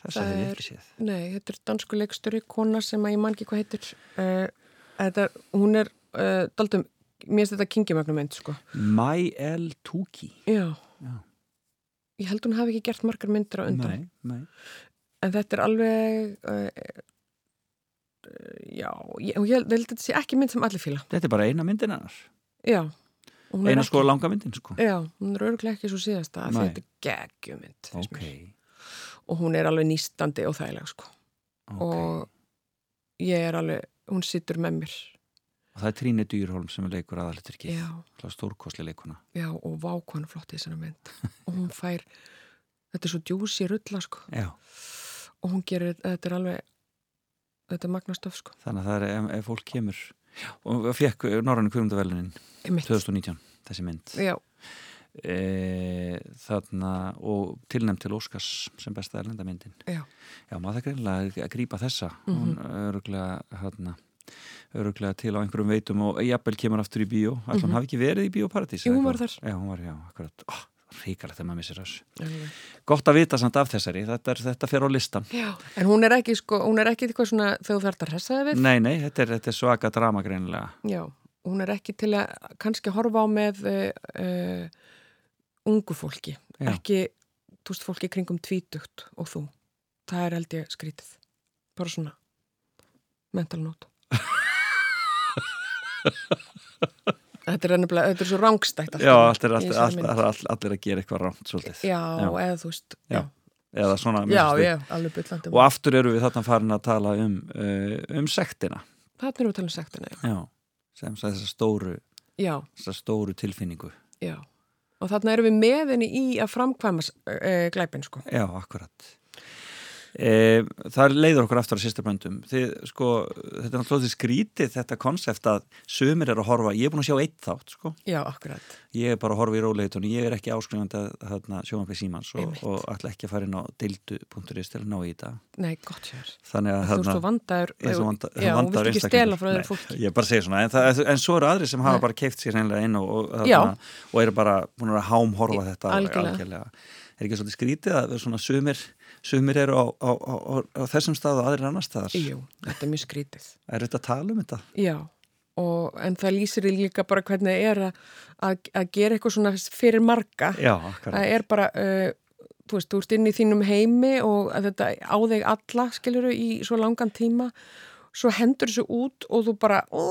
Þessa Það hef ég er- ekki séð Nei, þetta er dansku leikstöri, kona sem að ég man ekki hvað heitir. Uh, þetta, hún er, uh, daldum, mér finnst þetta kingimögnum mynd, sko. My L. Tuki Já. Já. Ég held hún hafi ekki gert margar myndir á undan. Nei, nei En þetta er alveg, uh, já, ég, ég held held þetta sé ekki mynd sem allir fíla. Þetta er bara eina myndin hennar Já. Eina sko langa myndin sko Já, hún er örglega ekki svo síðasta þetta er geggjumynd finnst Ok, mér. og hún er alveg nýstandi og þægileg sko. ok og ég er alveg, hún sittur með mér Og það er Tríni Dýrholm sem er leikur aðalityrki Stórkosli leikuna já, og vákvæðan flott í þessari mynd. Og hún fær þetta er svo djúsi rulla sko. Og hún gerir, þetta er alveg þetta er magnastöf sko. Þannig að það er ef, ef fólk kemur. Og fekk Norrænu kvöfundavelunin Einmitt. 2019, þessi mynd. Já, e, þarna og tilnæmt til Óskars sem besta erlendamyndin já, Já, maður það greinlega að grípa þessa. Hún öruglega hérna öruglega til á einhverjum veitum og jafnvel kemur aftur í bíó. Ætla hún hafi ekki verið í bíóparadís Jú, hún var þar. Já, hún var, já, akkurat. Oh, Ríkalegt þegar maður missir þessu. Alveg. Gott að vita samt af þessari, þetta, er, þetta fer á listan já en hún er ekki sko, hún er ekki eitthvað svona þegar þú þarft að hressa þig við? Nei, nei, þetta er, þetta er svaka drama greinilega. Já, hún er ekki til að kannski horfa á með uh, uh, ungu fólki, Já. ekki þú veist fólki kringum tvítugt og þú. Það er held ég skrítið. Bara svona mental note Þetta er ennabla, þetta er svo rángstætt Já, er, allt, mynd. allt, allir að gera eitthvað rámt svolítið. Já, Já. eða þú veist Já, Já, Eða svona já, byllandi Og aftur eru við þarna farin að tala um, uh, um sektina. Þetta er við talað sektina, já. Já, sem sagði þessa stóru, já, þessa stóru tilfinningu. Já. Og þarna erum við með henni í að framkvæma uh, glæpin, sko. Já, akkurat e, Það leiður okkur aftur á sýstaböndum sko, þetta er náttúrulega skrítið þetta konsept að sömur er að horfa ég er búin að sjá eitt þátt, sko. Já, akkurat. Ég er bara að horfa í róleitunni, ég er ekki áskrifandi að sjómanfið símans og, og ætla ekki að fara inn á deildu.is til að ná í þetta. Nei, gott sér þannig að Þú veist þú vandaður ég er svo vanda- Já, vandaður vilt ekki stela frá þeirra fólki? ég bara segi svona, en, það, en svo eru aðri sem hafa Nei. bara keift sér einlega inn og, og, og eru bara búin að hámhorfa þetta Algjörlega. Er ekki svolítið skrítið að svona sumir, sumir eru á, á, á, á, þessum stað og aðrir annar staðar? Jú, þetta er mjög skrítið. Er þetta að tala um þetta? Já, og, en það lýsir í líka bara hvernig það er að, að, að gera eitthvað svona fyrir marga. Já, akkurat. Það er bara uh, þú veist, þú ert inn í þínum heimi og þetta á þig alla, skiljuru, í svo langan tíma svo hendur þessu út og þú bara ó,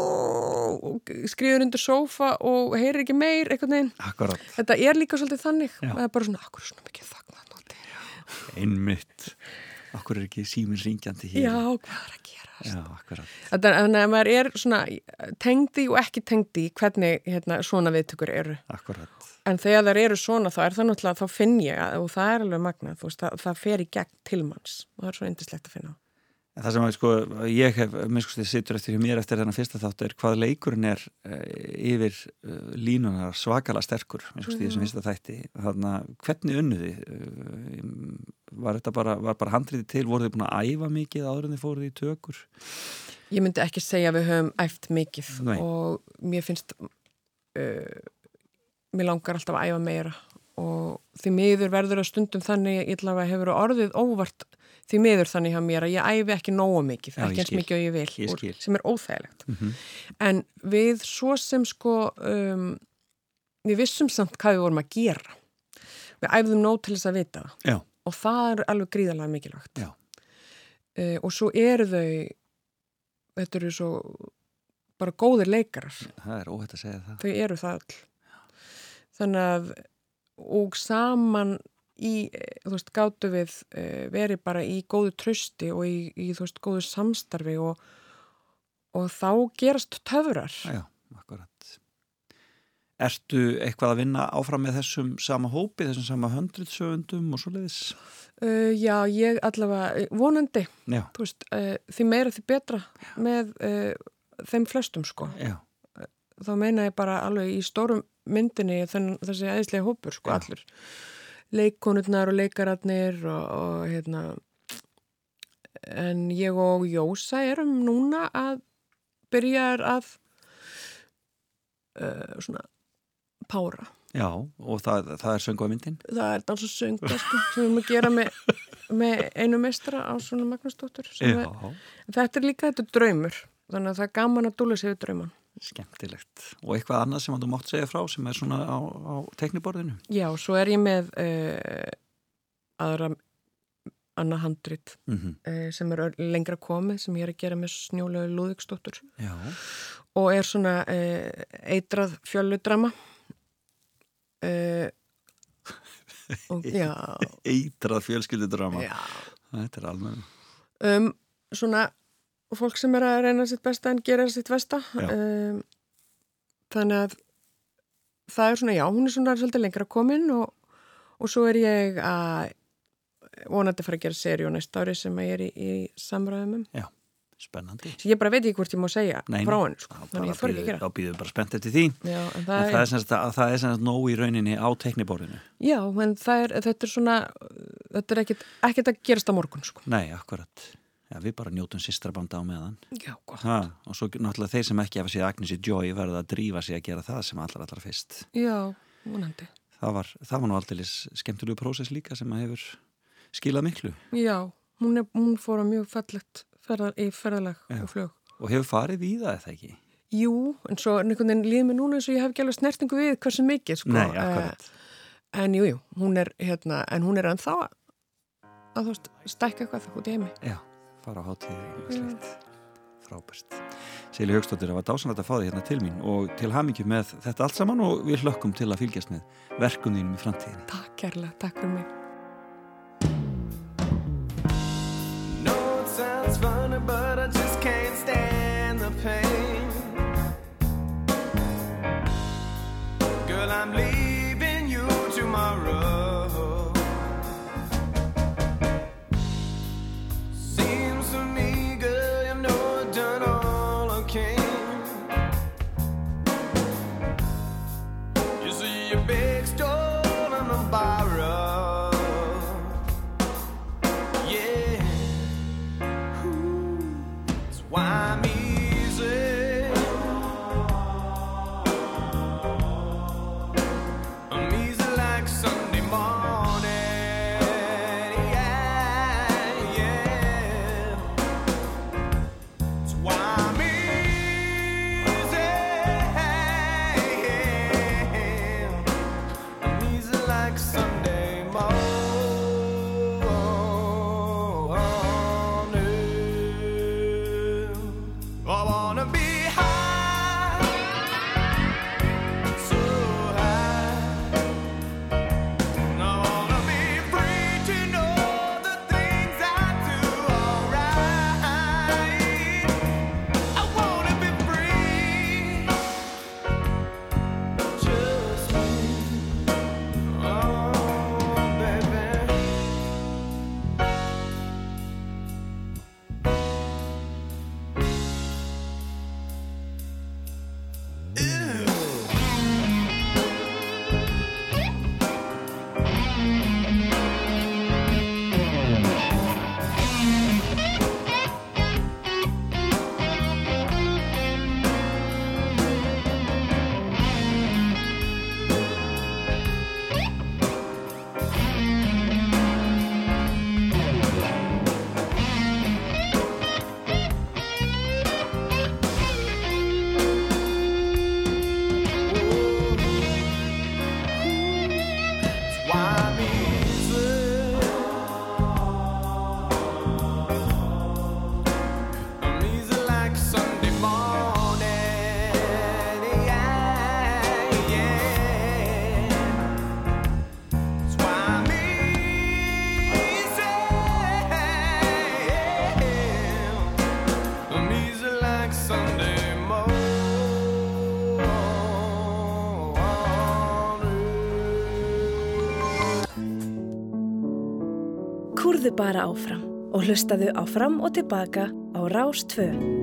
skriður undir sófa og heyrir ekki meir, eitthvað Akkurat, þetta er líka svolítið þannig það er bara svona, akkur er svona mikið núti Einmitt. Okkur er ekki síminn ringjandi hér. Já, hvað er að gera? Þannig að maður er svona tengdi og ekki tengdi hvernig hérna, svona viðtökur eru. Akkurat. En þegar það eru svona þá er það náttúrulega, þá finn ég og það er alveg magnað, þú veist, það, það fer í gegn til manns og það er svo indislegt að finna á. En það sem að, sko, ég hef, minnskustið, sittur eftir mér eftir þennan fyrsta þátt er hvað leikurinn er uh, yfir uh, línunar svakala sterkur, minnskustið, mm. þessum fyrsta þætti. Þannig að hvernig unnuði? Uh, var þetta bara, var bara handriði til, voru þið búin að æfa mikið áður en þið fóruð í tökur? Ég myndi ekki segja að við höfum æft mikið Nei. og mér finnst, mér langar alltaf að æfa meira og því miður verður að stundum þannig, ég ætla að hefur orðið óvart því miður þannig hjá mér að ég æfi ekki nógu mikið, Já, ekki eins mikið og ég vil Ég skil. sem er óþægilegt Mhm. en við svo sem sko um, við vissum samt hvað við vorum að gera við æfðum nóg til þess að vita það Já. og það er alveg gríðarlega mikilvægt Já. uh, og svo eru þau þetta eru svo bara góðir leikarar Það er óhætt að segja það. þau eru það öll þannig að og saman í, eh, þú veist, gátu við uh, verið bara í góðu trösti og í, í þú veist, góðu samstarfi og, og þá gerast töfrar Já, akkurat. Ertu eitthvað að vinna áfram með þessum sama hópi, þessum sama höndritsöfundum og svo leiðis? uh, Já, ég allavega, eh, vonandi Já, þú veist, uh, því meira því betra með uh, þeim flestum sko já, þá meina ég bara alveg í stórum myndinni þenn, þessi æðislega hópur sko Já. allur leikkonurnar og leikararnir og, og hérna en ég og Jósa erum núna að byrja að uh, svona pára. Já, og það, það er söngu að myndin? það er dans og sönga sko, sem við erum að gera með, með einu meistra á svona Magnúsdóttur er, þetta er líka þetta draumur þannig að það er gaman að dúla sig við drauman skemmtilegt. Og eitthvað annað sem þú mátt segja frá sem er svona á, á tekniborðinu? Já, svo er ég með uh, aðra annað handrit Mm uh, sem er lengra komið sem ég er að gera með snjólegu Lúðiksdóttur Já, og er svona uh, eitrað fjölludrama uh, og eitrað fjölskyldudrama. Þetta er alveg. um, svona fólk sem er að reyna sitt besta en gera sitt besta um, þannig að það er svona, já, hún er svona svolítið lengra komin og, og svo er ég að vonandi að fara að gera seríu næsta ári sem ég er í, í samræðum um Já, spennandi. Svo ég bara veit ekki hvort ég má segja Nei, frá henni, sko. Þannig bara ég þorði ekki að gera Þá býðum bara spennt eftir því. Já, en En það það er, semst að það er semst nóg í rauninni á tekniborðinu. já, en það er, þetta er svona, þetta er ekkit að gerast á morgun, sko. Nei, akkurat. Já, við bara njótum sýstrabanda á meðan. Já, gott. Ha, og svo náttúrulega þeir sem ekki hafa séð Agnesi Joy verða að drífa sig að gera það sem allra allra fyrst. Já, vonandi. Það var, það var nú aldrei skemmtilegu prósess líka sem að hefur skilað miklu Já, hún, er, hún fór á mjög fallegt ferðar, í ferðalag Já. og flög. og hefur farið í það eða ekki? Jú, en svo einhvern veginn líður mér núna eins og ég hef ekki alveg snertingu við hversu mikið, sko. Nei, akkurat. Eh, en jú, jú, hún er, hérna, en hún er ennþá að, að stækka eitthvað út í heimi. Já, fara á hátíði slikt. Frábært. Sili Högstóttir, það var dásanlega að fá þig hérna til mín og til hamingju með þetta allt saman og við hlökkum til að fylgjast með verkum þínum í framtíðinni. Takk kærlega, takk fyrir mig. next Sunday morning. Kúrðu bara áfram og hlustaðu á fram og tilbaka á Rás 2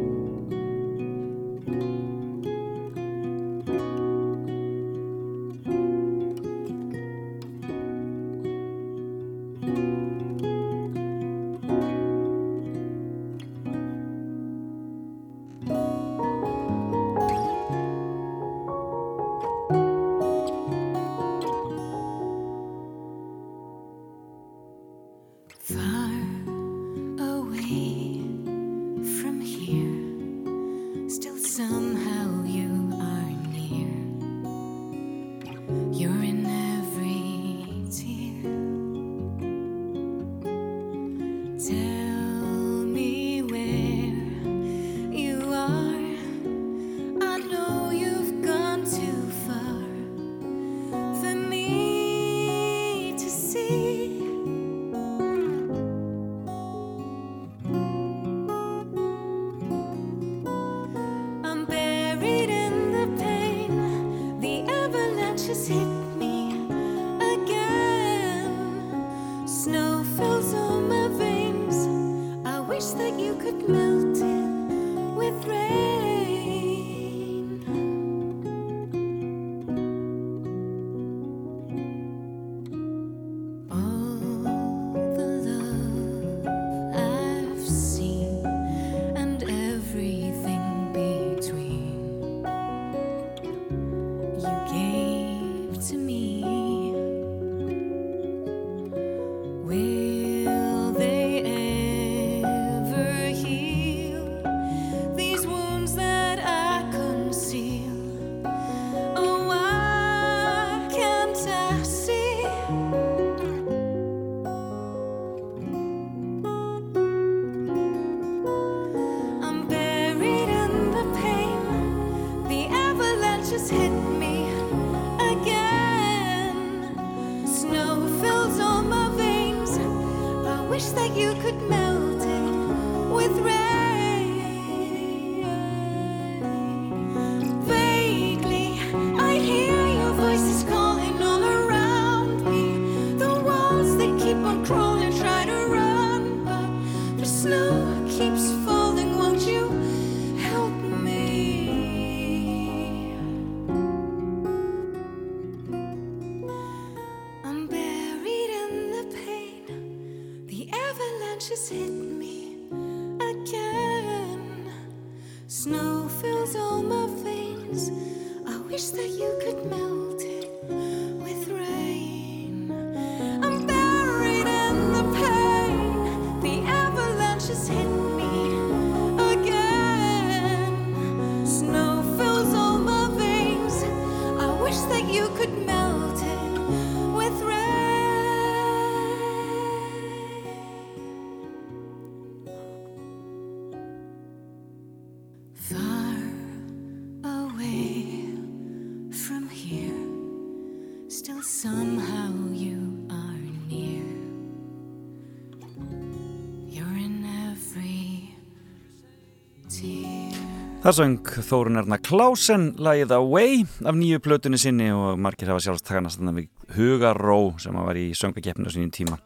Það söng Þórun Erna Klásen lagið Away af nýju plötunni sinni og margir hafa sjálfst takanast þannig við Hugaró sem var í söngakeppinu á sínum tíma.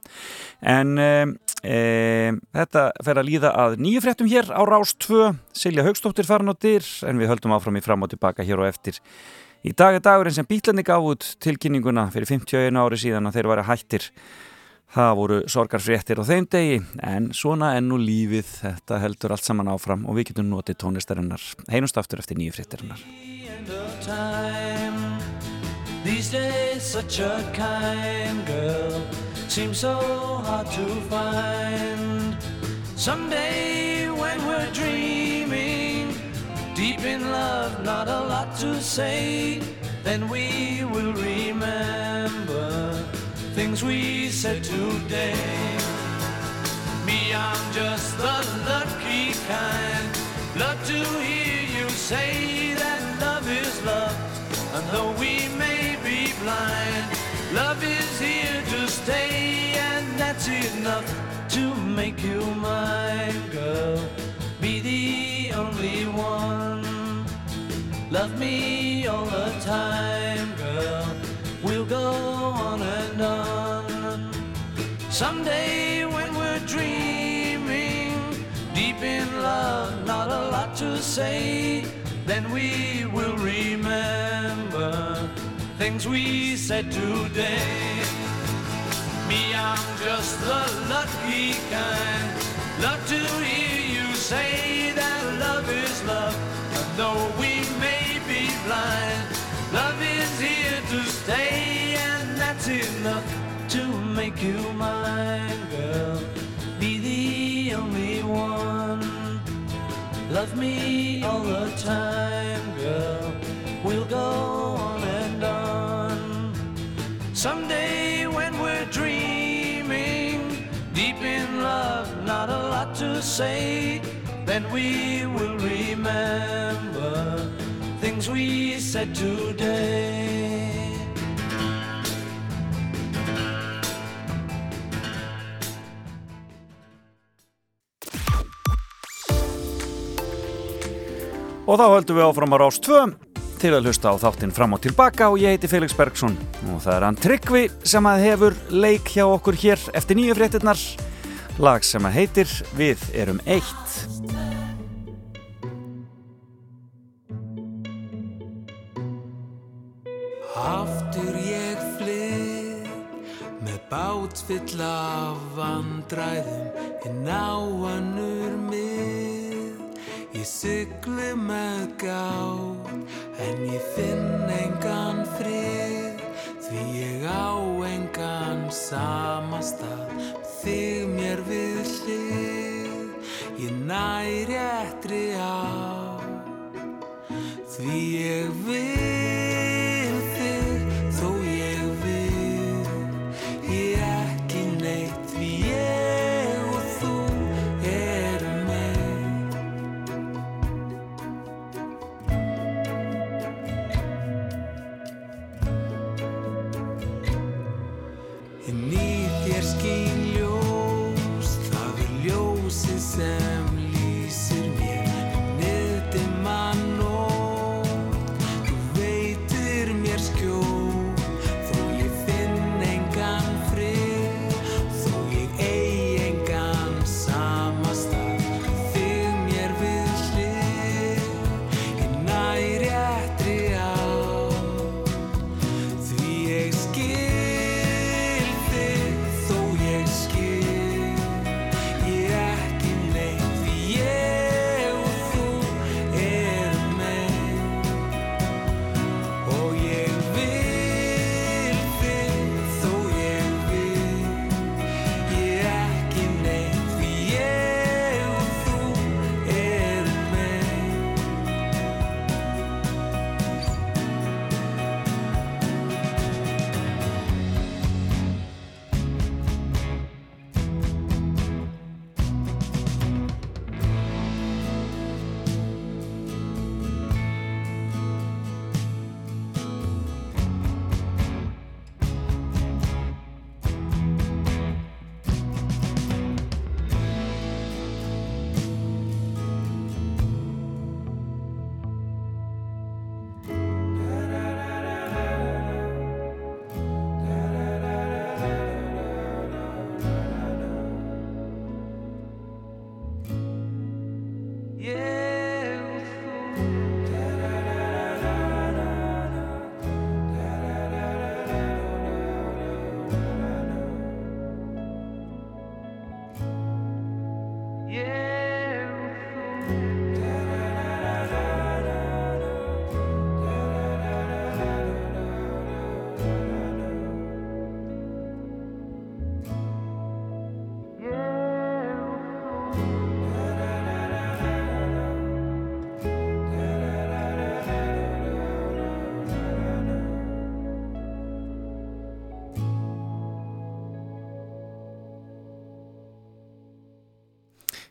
En e, þetta fer að líða að nýju fréttum hér á Rás 2. Silja Haugstóttir farin á dyr en við höldum áfram í fram og tilbaka hér og eftir. Í dag er dagurinn sem Bílandi gaf út tilkynninguna fyrir 51 ári síðan að þeir var að hættir Það voru sorgarfréttir á þeim degi en svona enn og lífið. Þetta heldur allt saman áfram og við getum notið tónistarinnar heinust aftur eftir nýju fréttirinnar. Someday when we're dreaming Deep in love, not a lot to say Then we will remember things we said today. Me, I'm just the lucky kind. Love to hear you say that love is love. And though we may be blind, love is here to stay, and that's enough to make you mine, girl. Be the only one. Love me all the time, Someday when we're dreaming, deep in love, not a lot to say, then we will remember things we said today. Me, I'm just the lucky kind. Love to hear you say that love is love, and though we may be blind, love is here to stay, and that's enough make you mine, girl. Be the only one. Love me all the time, girl. We'll go on and on. Someday when we're dreaming, deep in love, not a lot to say, then we will remember things we said today. Og þá höldum við áfram á Rás 2 til að hlusta á þáttinn fram og tilbaka og ég heiti Felix Bergsson og það er hann Tryggvi sem að hefur leik hjá okkur hér eftir nýju fréttinnar lag sem að heitir Við erum eitt Aftur ég flyr með bát fyll af vandræðum en á annur mið. Ég syklu með gát en ég finn engan frið því ég á engan samastað þig mér við hlið. Ég næri ettri á Því ég vil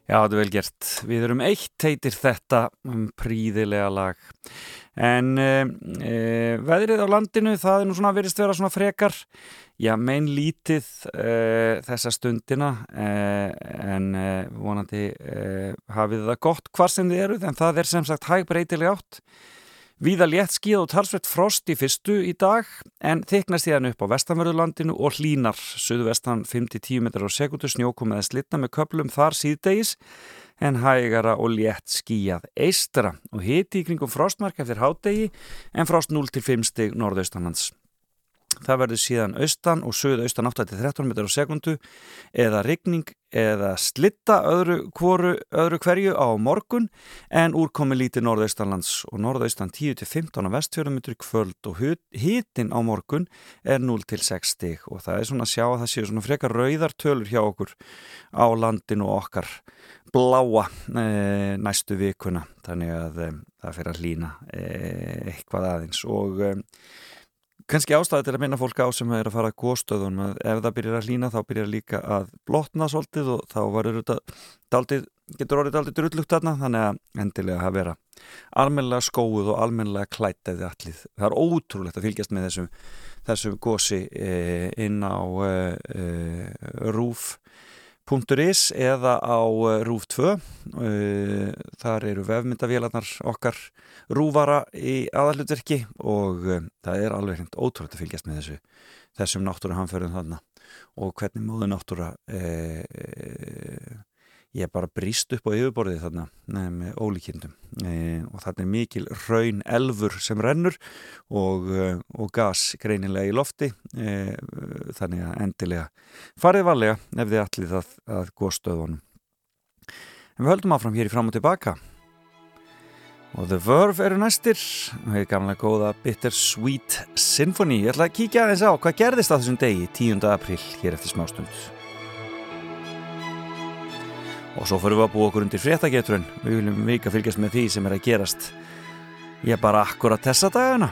Já, þetta er vel gert. Við erum eitt heitir þetta um príðilega lag. En e, veðrið á landinu, það er nú svona verist vera svona frekar, já, mein lítið e, þessa stundina, e, en vonandi hafið það gott hvar sem þið eruð, en það er sem sagt hæg breytileg átt. Víða létt skíð og talsvett frost í fyrstu í dag en þyknast síðan upp á vestanverðurlandinu og hlínar suðvestan 5-10 metrar á sekundu snjókum eða slitna með köplum þar síðdegis en hægara og létt skíjað eistra og hiti í kringum frostmark eftir hádegi en frost 0 til 5 stig norðaustanlands. Það verður síðan austan og sögð austan 8-13 metrar á sekundu eða rigning eða slitta öðru, hvoru, öðru hverju á morgun en úrkomi lítið norðaustanlands og norðaustan 10-15 á vestfjörðum metri kvöld og hitin á morgun er 0-6 stig og það er svona að sjá að það séu svona frekar rauðartölur hjá okkur á landinu og okkar bláa e, næstu vikuna. Þannig að e, það fyrir að lína e, eitthvað aðeins og kannski ástæði til að minna fólk á sem er að fara að góðstöðun ef það byrjar að lína þá byrjar líka að blotna svolítið og þá þetta, daldið, getur orðið aldrei drullugt þarna þannig að endilega að vera almenlega skóð og almenlega klætið allir. Það er ótrúlegt að fylgjast með þessum, þessum gósi e, inn á e, e, rúf .is eða á eh, RÚF 2 eh, þar eru vefmyndavélarnar okkar rúvara í aðallutverki og eh, það er alveg hreint ótrúlega að fylgjast með þessu þessum náttúruhamförðum þarna. Og hvernig móðu náttúra e, e, ég bara bríst upp á yfirborðið þarna með ólíkindum. E, og þarna er mikil raun elfur sem rennur og, e, og gas greinilega í lofti e, þannig að endilega farið varlega ef þið allir það að góðstöðunum en við höldum áfram hér í fram og tilbaka og The Verve eru næstir og hefur gamlega góða Bittersweet Symphony. Ég ætla að kíkja aðeins á hvað gerðist á þessum degi 10. april hér eftir smástund og svo fyrir við að búa okkur undir fréttageturinn við viljum vika fylgjast með því sem er að gerast. Ég er bara akkurat þessa dagana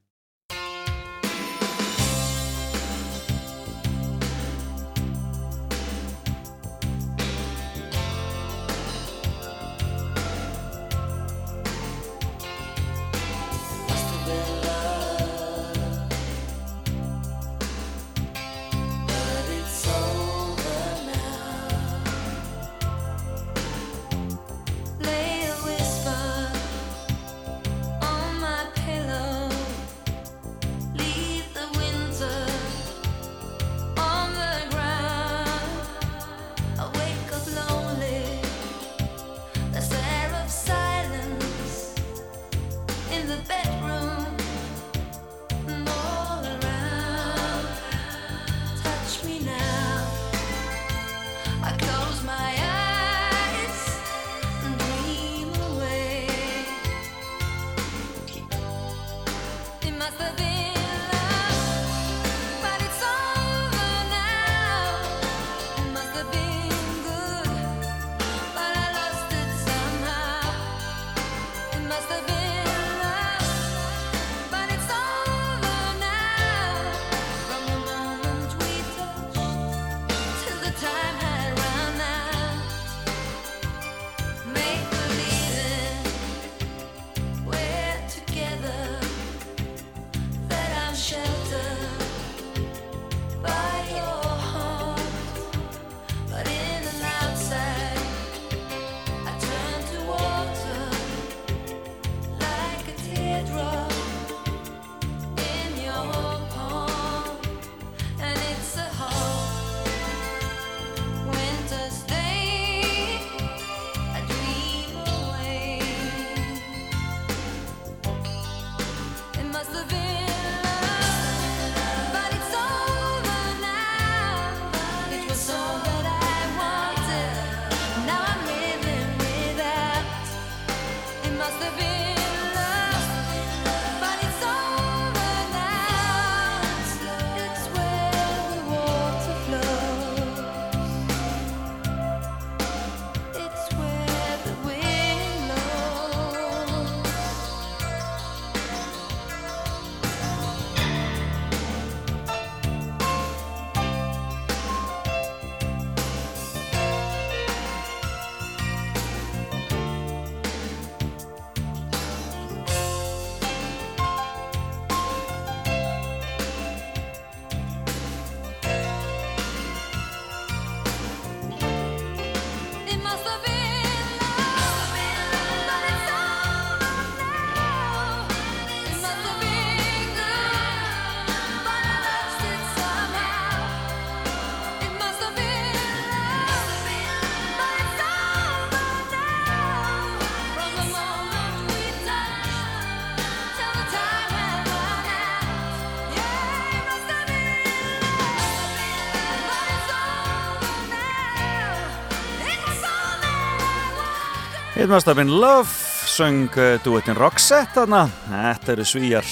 It must have been love, söng uh, duettinn Roxette þarna. Þetta eru svíjar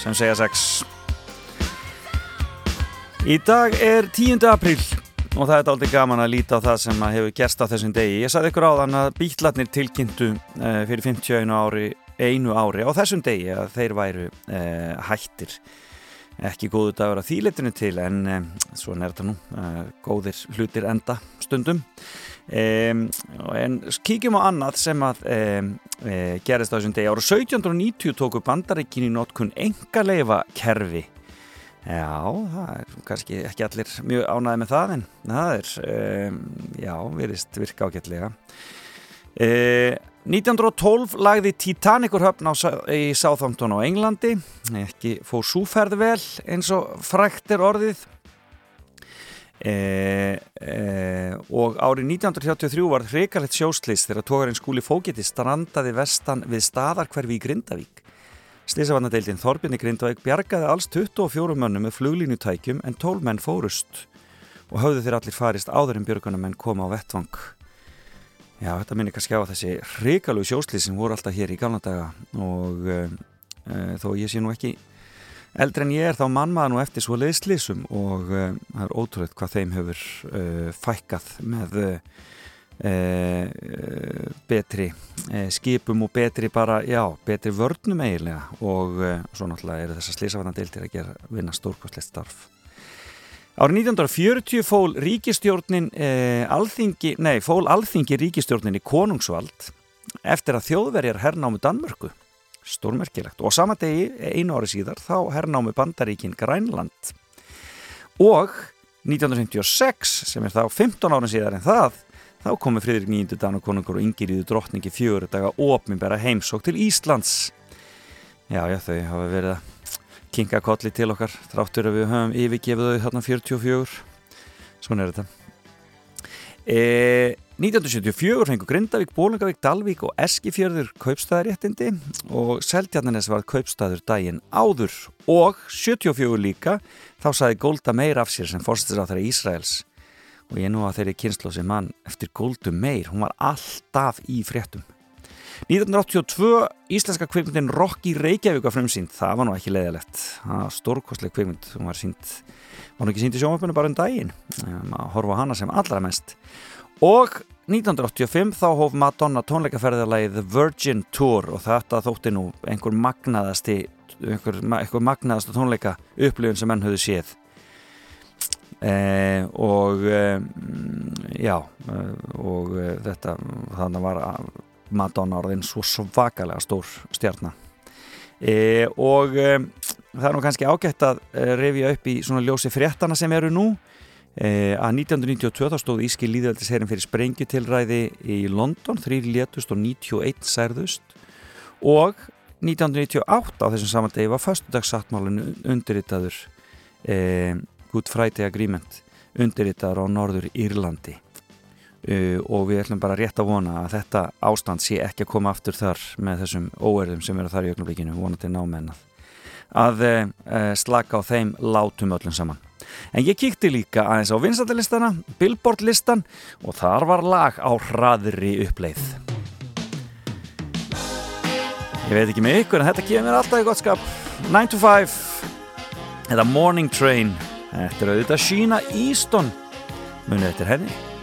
sem segja sex. Í dag er 10. apríl og það er aldrei gaman að líta á það sem hefur gerst á þessum degi. Ég sagði ykkur áðan að bítlarnir tilkynntu uh, fyrir 51 ári, einu ári á þessum degi að þeir væru uh, hættir. Ekki góðu dagur að þýleitinu til en um, svona er þetta nú, uh, góðir hlutir enda stundum. Um, en kíkjum á annað sem að um, e, gerist á þessum degi. Ára 1790 tóku bandaríkin í notkun engaleifa kerfi já, það er kannski ekki allir mjög ánæði með það en það er, já, virðist virka ágætlega. E, 1912 lagði Titanic úr höfn í Southampton á Englandi. Ekki fór súferð vel eins og frækt er orðið. Eh, eh, og árið 1933 var hrikalegt sjóslýs þegar tókarinn skúli fókiti strandaði vestan við staðarkverfi í Grindavík. Slísavannadeildin Þorbjörn í Grindavík bjargaði alls 24 mönnum með fluglínutækjum en 12 menn fórust og höfðu þeir allir farist áður en björgunum menn koma á vettvang Já, þetta minni kannski á þessi hrikalegu sjóslýs sem voru alltaf hér í gamla daga og uh, þó ég sé nú ekki eldri en ég er þá mannmaða nú eftir svo leiðslýsum og uh, það er ótrúlega hvað þeim hefur uh, fækkað með betri skipum og betri bara, já, betri vörnum eiginlega og svo náttúrulega eru þessar slísavarnadeildir að gera vinna stórkostlegt starf. Árið 1940 fól ríkistjórnin eh, alþingi, nei, fól alþingi ríkistjórnin í konungsvald eftir að þjóðverjar hernámu Danmörku. Stórmerkilegt. Og sama degi einu ári síðar þá hernámu bandaríkin Grænland. Og 1956 sem er þá 15 árin síðar en það þá komu Friðrik nýjundu Danakonungur og Ingiríðu drottningi fjögur daga opminbæra heimsók til Íslands. Já já þau hafa verið að kinka kolli til okkar þráttur að við höfum yfirgefið þau þarna 44 svona er þetta. E, 1974 fengur Grindavík, Bólungavík, Dalvík og Eskifjörður kaupstæðaréttindi og Seltjarnanes var kaupstæður daginn áður. Og 74 líka þá saði Golda Meir af sér sem fórstistur á þeirra Ísraels. Og ég nú að þeirri kynslu sem mann eftir Goldu Meir, hún var alltaf í fréttum 1982 íslenska kvikmyndin Rocky Reykjavík var frumsýnd, það var nú ekki leiðilegt það var stórkostleg kvikmynd. Hún var sínd, var nú ekki sínd í sjónvöpunni bara um daginn, maður horfa hana sem allra mest. Og 1985 þá hóf Madonna tónleikaferðarlægið The Virgin Tour og þetta þótti nú einhver magnaðasti einhver, einhver magnaðasta tónleika upplifun sem menn höfðu séð. Eh, og eh, já eh, og eh, þetta þannig var Madonna orðin svo svakalega stór stjarnar e, og e, það er nú kannski ágætt að e, revja upp í svona ljósi fréttana sem eru nú. E, að 1992 þá stóð Íski líðveldisherin fyrir sprengjutilræði í London, þrýr létust og 91 særðust. Og 1998 á þessum samandegi var fastudagssattmálinu undirritaður e, Good Friday Agreement undirritaður á Norður Írlandi Uh, og við ætlum bara rétt að vona að þetta ástand sé ekki að koma aftur þar með þessum óerðum sem eru þar í ögnublikinu vonandi námennað að uh, slaka á þeim látum öllum saman. En ég kíkti líka aðeins á vinsættilistana Billboard listan og þar var lag á hraðri uppleið. Ég veit ekki með ykkur en þetta kemur alltaf í gott skap. 9 to 5 eða Morning Train. Þetta er auðvitað Sheena Easton. Munið eftir henni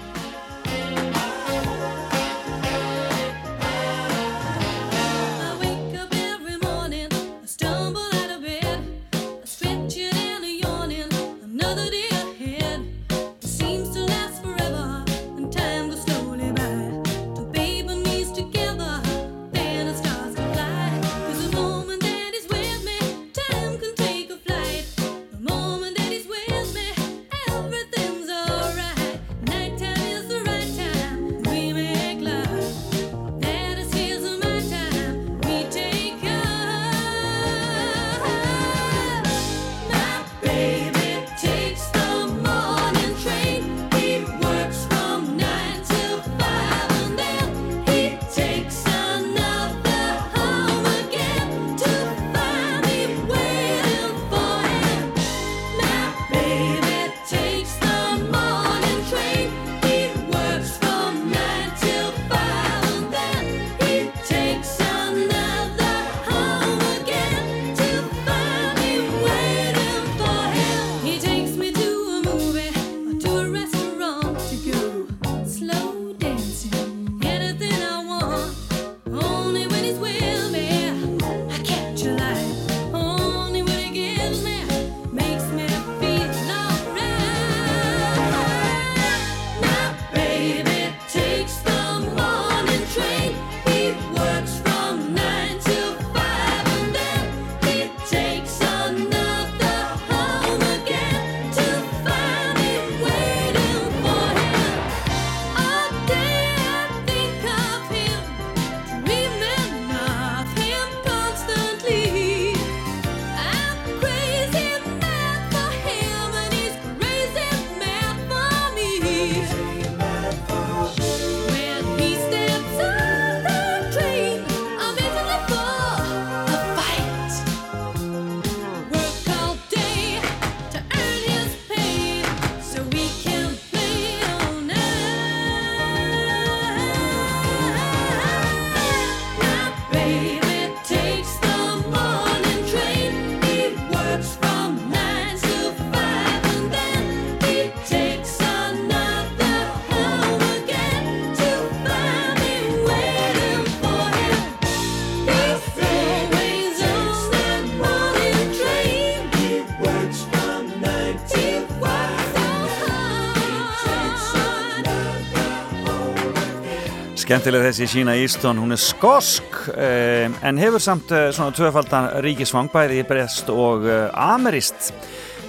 Skemmtileg þessi Sína Easton, hún er skosk um, en hefur samt uh, svona tvöfaldan ríkisvang bæði í breyst og uh, amerist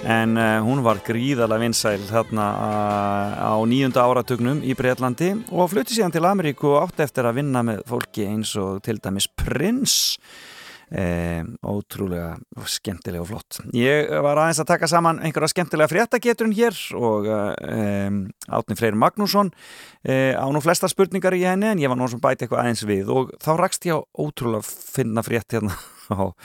en uh, hún var gríðarlega vinsæl þarna á nýjunda áratugnum í Breitlandi og flutti síðan til Ameríku og átti eftir að vinna með fólki eins og til dæmis Prince Um, ótrúlega skemmtilega og flott. Ég var aðeins að taka saman einhverja skemmtilega fréttageturinn hér og um, Átni Freyr Magnússon uh, á nú flesta spurningar í henni en ég var nú sem bæti eitthvað aðeins við og þá rakst ég á ótrúlega finna frétt hérna á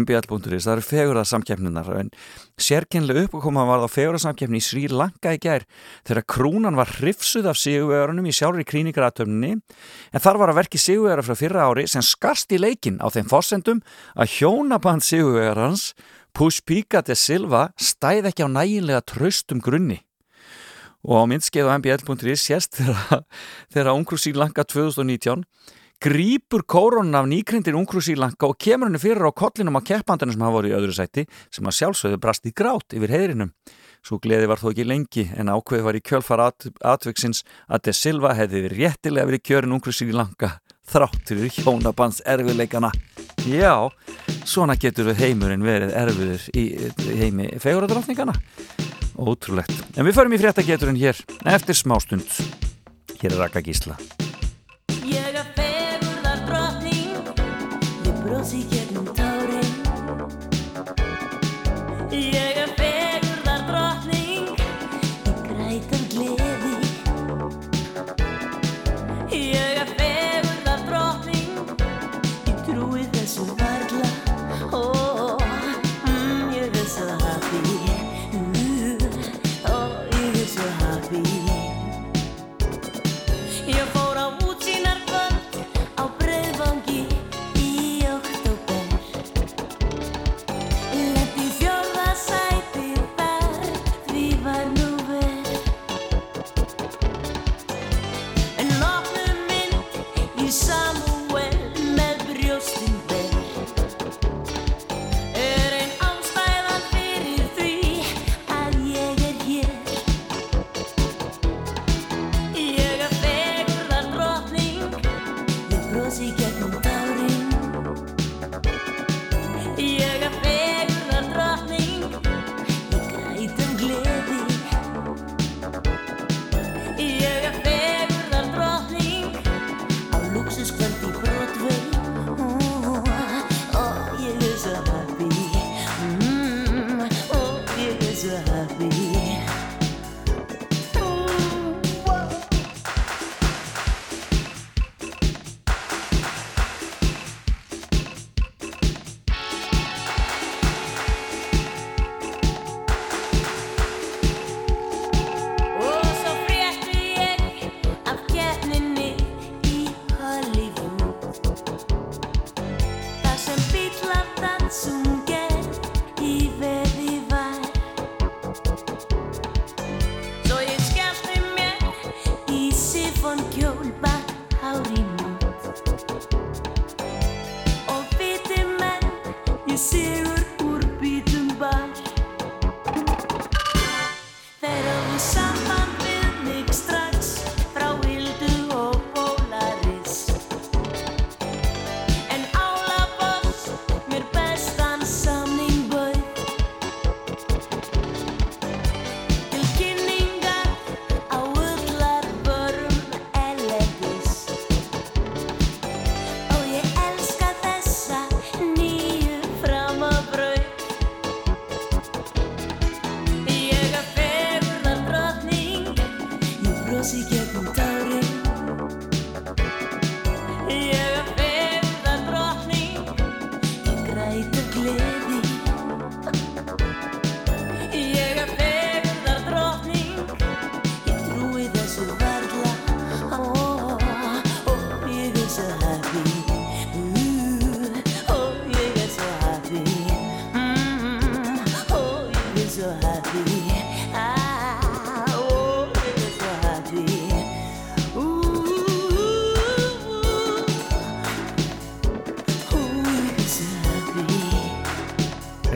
mbl.is, það eru fegurðarsamkeppninar en sérkynlega uppkoma var það fegurðarsamkeppni í Sri Lanka í gær þegar krúnan var hrifsuð af sigurverðunum í sjálfur í kríningaratöfninni en þar var að verki sigurverðar frá fyrra ári sem skarst í leikin á þeim fórsendum að hjónaband sigurverðarans Pushpika de Silva stæð ekki á næginlega traustum grunni. Og á myndskeið á mbl.is sérst þegar Ungrú Sri Lanka 2019 grýpur kórónun af nýkrindin Ungrú Sri Lanka og kemur henni fyrir á kollinum á keppandunum sem hafa voru í öðru sæti sem að sjálfsögðu brast í grát yfir heirinum. Svo gleði var þó ekki lengi en ákveði var í kjölfar at atviksins að De Silva hefði réttilega verið kjörin Ungrú Sri Lanka þráttur í hjónabands erfiðleikana. Já, svona getur við heimurinn verið erfiður í heimi feguradráfningana. Ótrúlegt. En við förum í fréttageturinn hér eftir smástund. Hér er Raka Gísla. Ég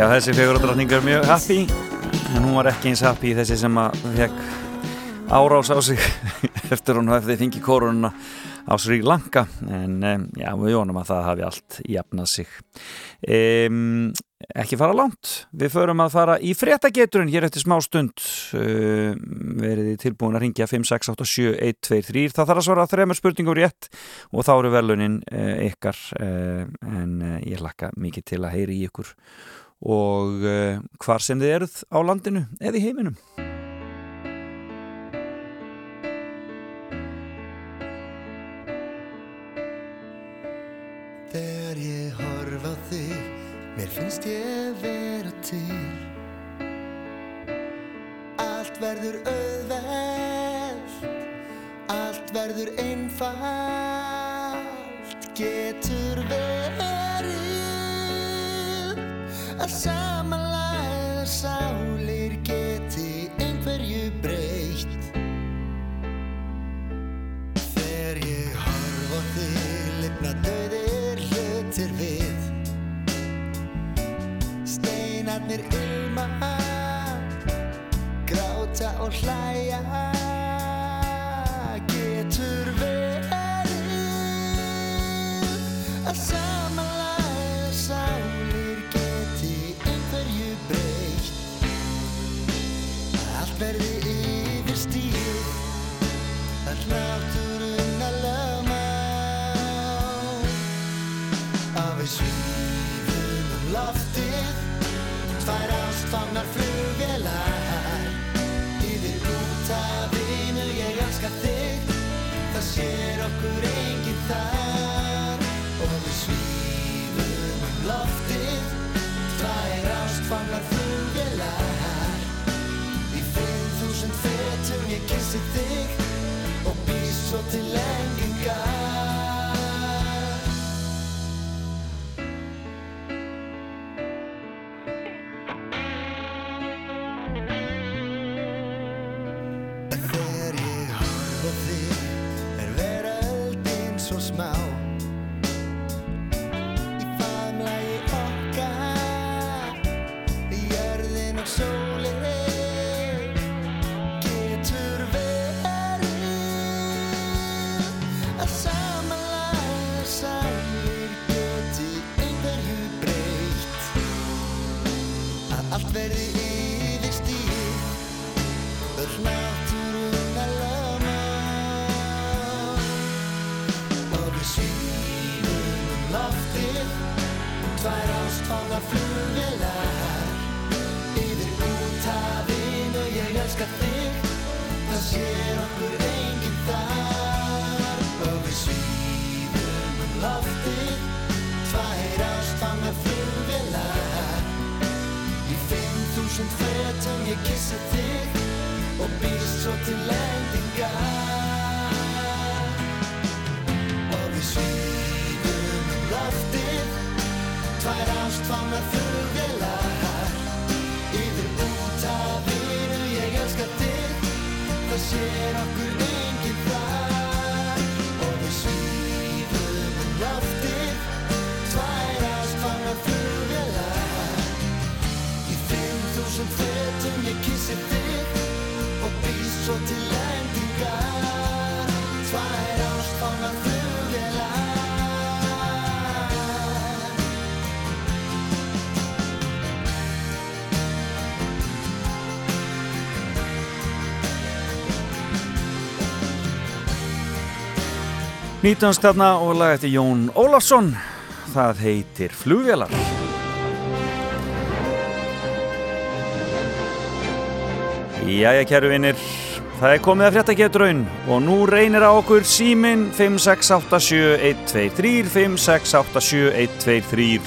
Já, þessi fegurðardrottning er mjög happy. En hún var ekki eins happy þessi sem að fekk árás á sig eftir hún hefði fengið kórununa á Sri Lanka. En um, já, við vonum að það hafi allt jafnað sig. Um, ekki fara langt. Við förum að fara í fréttageturinn hér eftir smá stund. Uh, verið tilbúin að ringja 5687123 það þarf að svara þremur spurningum rétt og þá eru velunin uh, ykkar uh, en uh, ég lakka mikið til að heyri í ykkur og uh, hvar sem þið eruð á landinu eða í heiminum. Þegar ég horf á þig, mér finnst ég vera til. Allt verður auðvelt, allt verður einfalt. Getur verið að samanlæða sálir geti einhverju breytt. Þegar ég horf á þig lifna döðir hlutir við. Steinarnir ilma Gráta og hlæja veröldin svo Nýtönsk þarna og lag eftir Jón Ólafsson. Það heitir Flugvélar. Jæja kæru vinnir það er komið að frétta getraun og nú reynir á okkur símin 5687123 5687123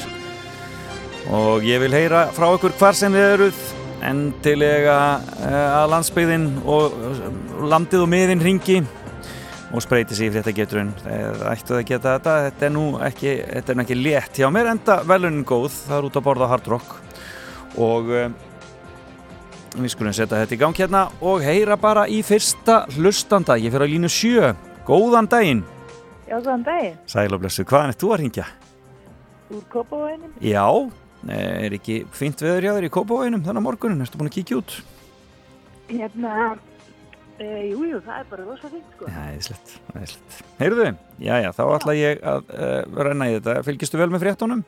og ég vil heyra frá okkur hvar sem þið eruð endilega eh, að landsbyggðin og landið og miðin ringi og spreyti sig í þetta geturinn. Það ættu að geta þetta. Þetta er nú ekki, þetta er nú ekki létt hjá mér enda velunin góð, það er út að borða hard rock. Og um, við skulum setja þetta í gang hérna og heyra bara í fyrsta hlustanda. Ég fyrir á línu 7, góðan daginn. Já, góðan daginn. sæl og blessu, hvaðan er þú að ringja? Úr Kópavóinum. Já, er ekki fínt veður hjá þér í Kópavóinum þannig að morgunin, ertu búin að kíkja út? Hérna, E, jú, jú, það er bara rosa fint, sko. Já, æðislegt, æðislegt. Heyrðu, já, já, þá ætla ég að uh, renna í þetta. Fylgistu vel með fréttunum?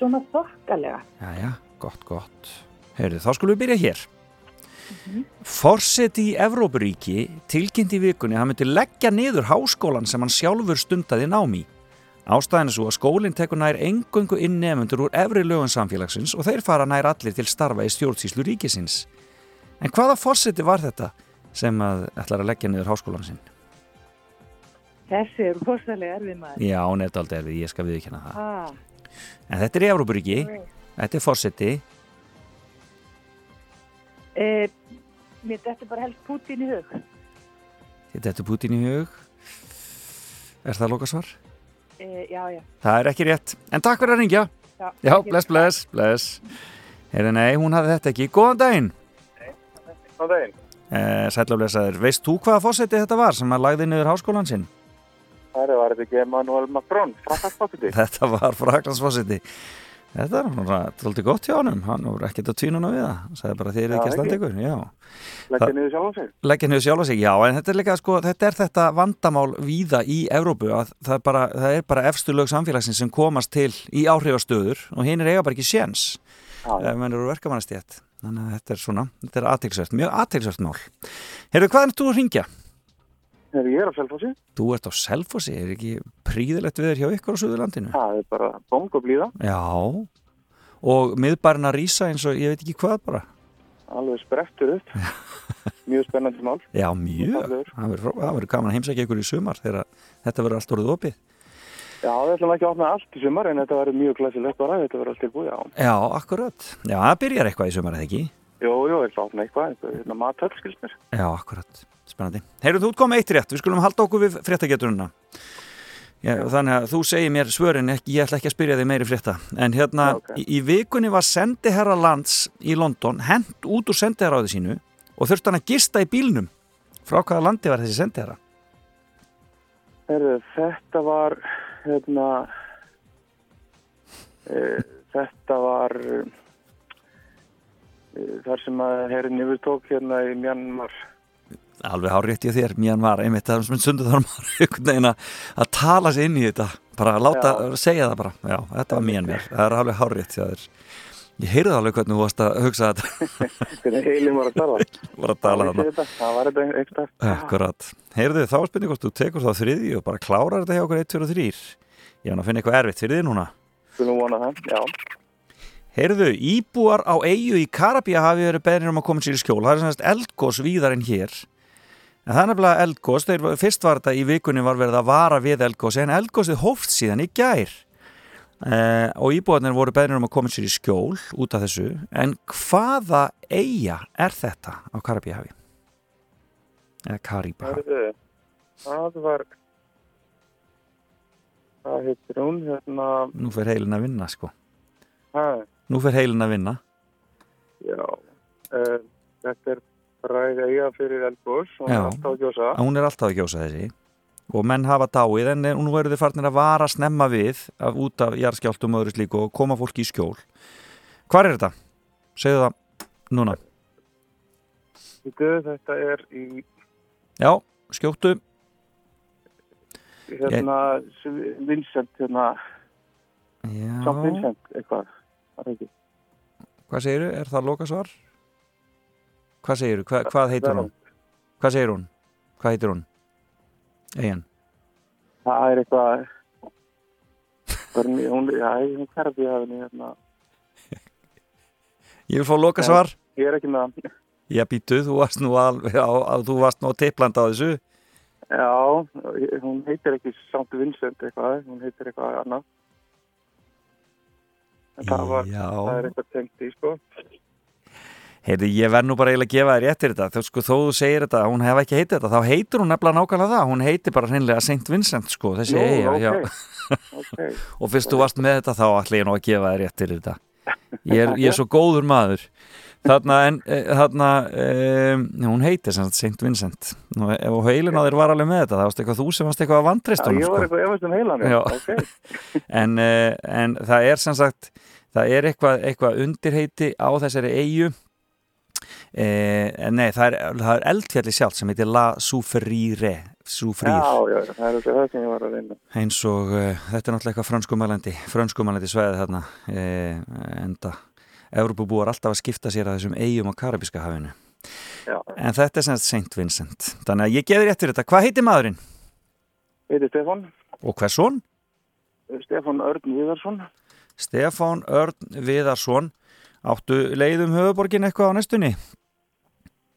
Svona þokkalega. Já, já, gott, gott. Heyrðu, þá skulum við byrja hér. Forseti í Evrópuríki tilkynnt í vikunni að hann myndi leggja niður háskólan sem hann sjálfur stundaði námi. Ástæðan er svo að skólinn tekur nær engöngu inn nefnundur úr efri lögun samfélagsins og þeir fara nær allir til starfa í stjórnsýslu ríkisins. En hvaða forseti var þetta sem að ætlar að leggja niður háskólan sinn? Þessi er rosalega erfið maður. Já, er aldrei erfið, ég skal viðkjanna það. Ah, En þetta er í Evrópuríki, þetta er forseti, e, mér þetta bara helst Putin í hug. þetta er Putin í hug. Er það lokasvar? E, já, já. Það er ekki rétt, en takk fyrir að ringja. Já, Já, bless, bless, bless. Heyrðu, nei, hún hafði þetta ekki. Góðan daginn. Góðan daginn. Eh, Sætla blessaður. Veist þú hvaða fósetti þetta var sem að lagði niður háskólan sinn? Það var þetta ekki Emmanuel Macron, framhagsfósiti. Þetta var Fraklandsfósetti. Þetta svona svolítið gott hjá honum. Hann voru ekkert að tvínuna við það. Hann sagði bara þið eru ekki að standa ykkur. Leggja niður sjálf á sig. leggja niður sjálfa sig, já, en þetta er líka sko, þetta er þetta vandamál víða í Evrópu að það er bara, það er bara efstu lög samfélagsins sem komast til í áhrifastöður og hinn er eiga bara ekki séns Þannig að þetta er svona, þetta er aðtilsvert mjög aðtilsvert mál. Heyrðu, hvað er þú að ringja? Þegar ég er á Selfossi, Þú ert á Selfossi, er ekki príðilegt við hjá ykkur á Suðurlandinu? það er bara bóng og blíða, Já, og miðbærin að rýsa eins og ég veit ekki hvað bara. Alveg sprettur upp. Mjög spennandi mál. Já, mjög, það verður gaman að heimsækja ykkur í sumar þegar þetta verður allt orðið opið Já, við ætlum ekki að opna allt í sumar en þetta verður mjög glæsilegt bara, þetta verður allt tilbúið, já. Já, akkurat. Já, það byrjar eitthvað í sumar, eða ekki? Jú, jú, ég ætla að opna eitthvað, eitthvað, hérna matöll, skilst mér. Já, akkurat. Spennandi. Heyrðu, þú komið eitt rétt. Við skulum halda okkur við fréttageturina. Já, þannig að þú segir mér svörin, ég ætla ekki að spyrja þig meiri frétta. En hérna, Já, ok. í, í vikunni var sendiherra lands í London hent út úr sendiherraði sínu og þurfti hann að gista í bílnum. Frá hvaða landi var þessi sendiherra? Herðu, þetta var, hérna, e, þetta var e, þar sem að herrin yfir tók hérna í Mjanmar. Alveg hárétt ég þér, mjög var einmitt það sem sundu þar maður einhvern veginn að tala sig inn í þetta bara að láta, segja það bara. Já, þetta var mjög mér, það er alveg hárétt þér ég heyrði alveg hvernig þú varst að hugsa þetta. Hvernig heilin var að tala. var að tala Það þarna. Það var þetta eitthvað. Akkurat, heyrðu þá er spurning hvort þú tekur þá þriði og bara klárar þetta hjá okkur 1, 2 og 3 ég hann að finna eitthvað erfitt fyrir þið núna. Skulum vona það, já. Heyrðu, íbúar á eigu í Karabíu hafi verið beðnir um að koma sér í skjól. Það er semst eldgós víðar en hér. En það er nefnilega eldgós fyrst var þetta í vikunni var verið að vara við eldgós en eldgósið hófst síðan í gær eh, og íbúarnir voru beðnir um að koma sér í skjól út af þessu. En hvaða eiga er þetta á Karabíu hafi? eða Herðu, það var, hvað heitir hún, hérna, nú fer heilin að vinna sko. Hæ, nú fer heilin að vinna. Já, uh, þetta er fræg eiga fyrir Elbors, hún hún er alltaf að gjósa þessi og menn hafa dáið en nú eru þið farnir að vara snemma við af, út af jarðskjáltum og öðru slíku og koma fólki í skjól Hvar er þetta? Segðu það núna Þetta, þetta er í, Já, skjóttu hérna, Vincent, hérna, Já, Samt Vincent, eitthvað, hvað segirðu? Er það lokasvar? Hvað segirðu? Hva, hvað heitir hún? Hvað segir hún? Hvað heitir hún? Egin Það er eitthvað, hún, já, hún hverfi að henni, hérna, Ég vil fá lokasvar ég er ekki með það. Já, býtu, þú varst nú alveg á, á, þú varst nú á teipland á þessu Já, hún heitir ekki Samt Vincent eitthvað, hún heitir eitthvað annað. En það var, Já. það er eitthvað tengt í, sko. Heyrðu, ég verð nú bara eiginlega að gefa þér réttir þetta þó, sko, þó þú segir þetta, hún hef ekki heitið þetta þá heitir hún nefnilega nákvæmlega það, hún heitir bara hreinlega St. Vincent, sko, Nú, eiga ok. já. Ok, og fyrst þú varst með þetta þá ætla ég nú að gefa þér réttir þetta ég er, ég er svo góður maður þarna, en, e, þarna e, hún heitir St. Vincent og ef heilin á þér var alveg með þetta það varst eitthvað þú sem varst eitthvað að já, vantristunum ég var sko. eitthvað efast um heilan, Já. en, e, en það er sem sagt það er eitthvað, eitthvað undirheiti á þessari eigu e, nei, það er, er eldfjalli sjálf sem heitir La Soufriere Já, já, það er það sem ég var að reyna. eins og uh, þetta er náttúrulega eitthvað franskumælandi franskumælandi sveið þarna e, enda Evropubúar alltaf að skipta sér að þessum eigum á Karabíska hafinu Já, en þetta er semst Saint Vincent þannig að ég geði rétt fyrir þetta, hvað heitir maðurinn? heiti Stefán, og hvers son? Stefán Örn Viðarsson. Stefán Örn Viðarsson áttu leiðum höfuborgin eitthvað á næstunni?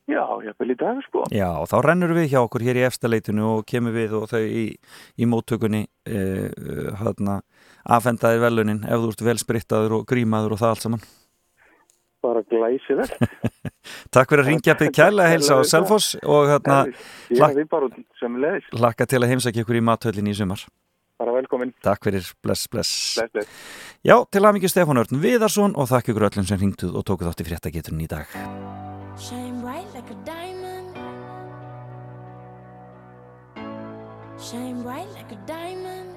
Já, ég vil í dag, sko. Já, og þá rennur við hjá okkur hér í efstaleitinu og kemur við og þau í, í móttökunni uh, hérna, afhendaði velunin ef þú ert vel sprittaður og grímaður og það allt saman. Bara glæsi vel. Takk fyrir að ringja bygg kærlega heilsa á Selfoss og hérna Ég Lak- því bara sem leiðis. hlakka til að heimsækja ykkur í mathöllin í sumar. Velkomin. Takk fyrir, bless, bless. Bless, bless. Já, til að mikið Stefán Örn Viðarsson og þakk ykkur öllum sem ringtuð og tókuð átt í fréttageturinn í dag. Shine bright like a diamond. Shine bright like a diamond.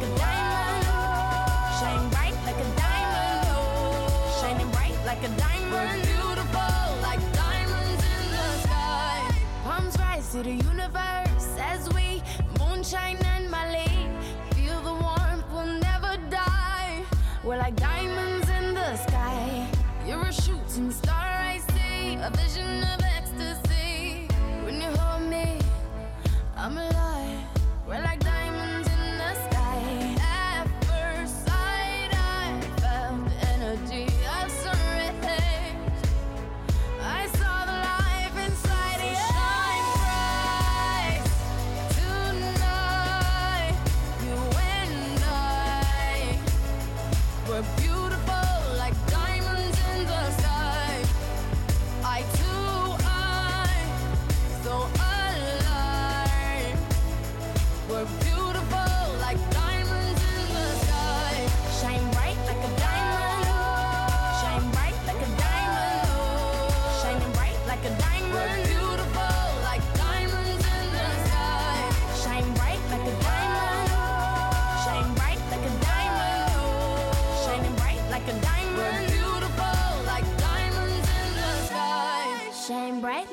Like diamond. Bright like a diamond. Shining bright like a We're beautiful like diamonds in the sky. Palms rise to the universe as we moonshine and Malay. Feel the warmth, we'll never die. We're like diamonds in the sky. You're a shooting star, I see. A vision of ecstasy. When you hold me, I'm alive.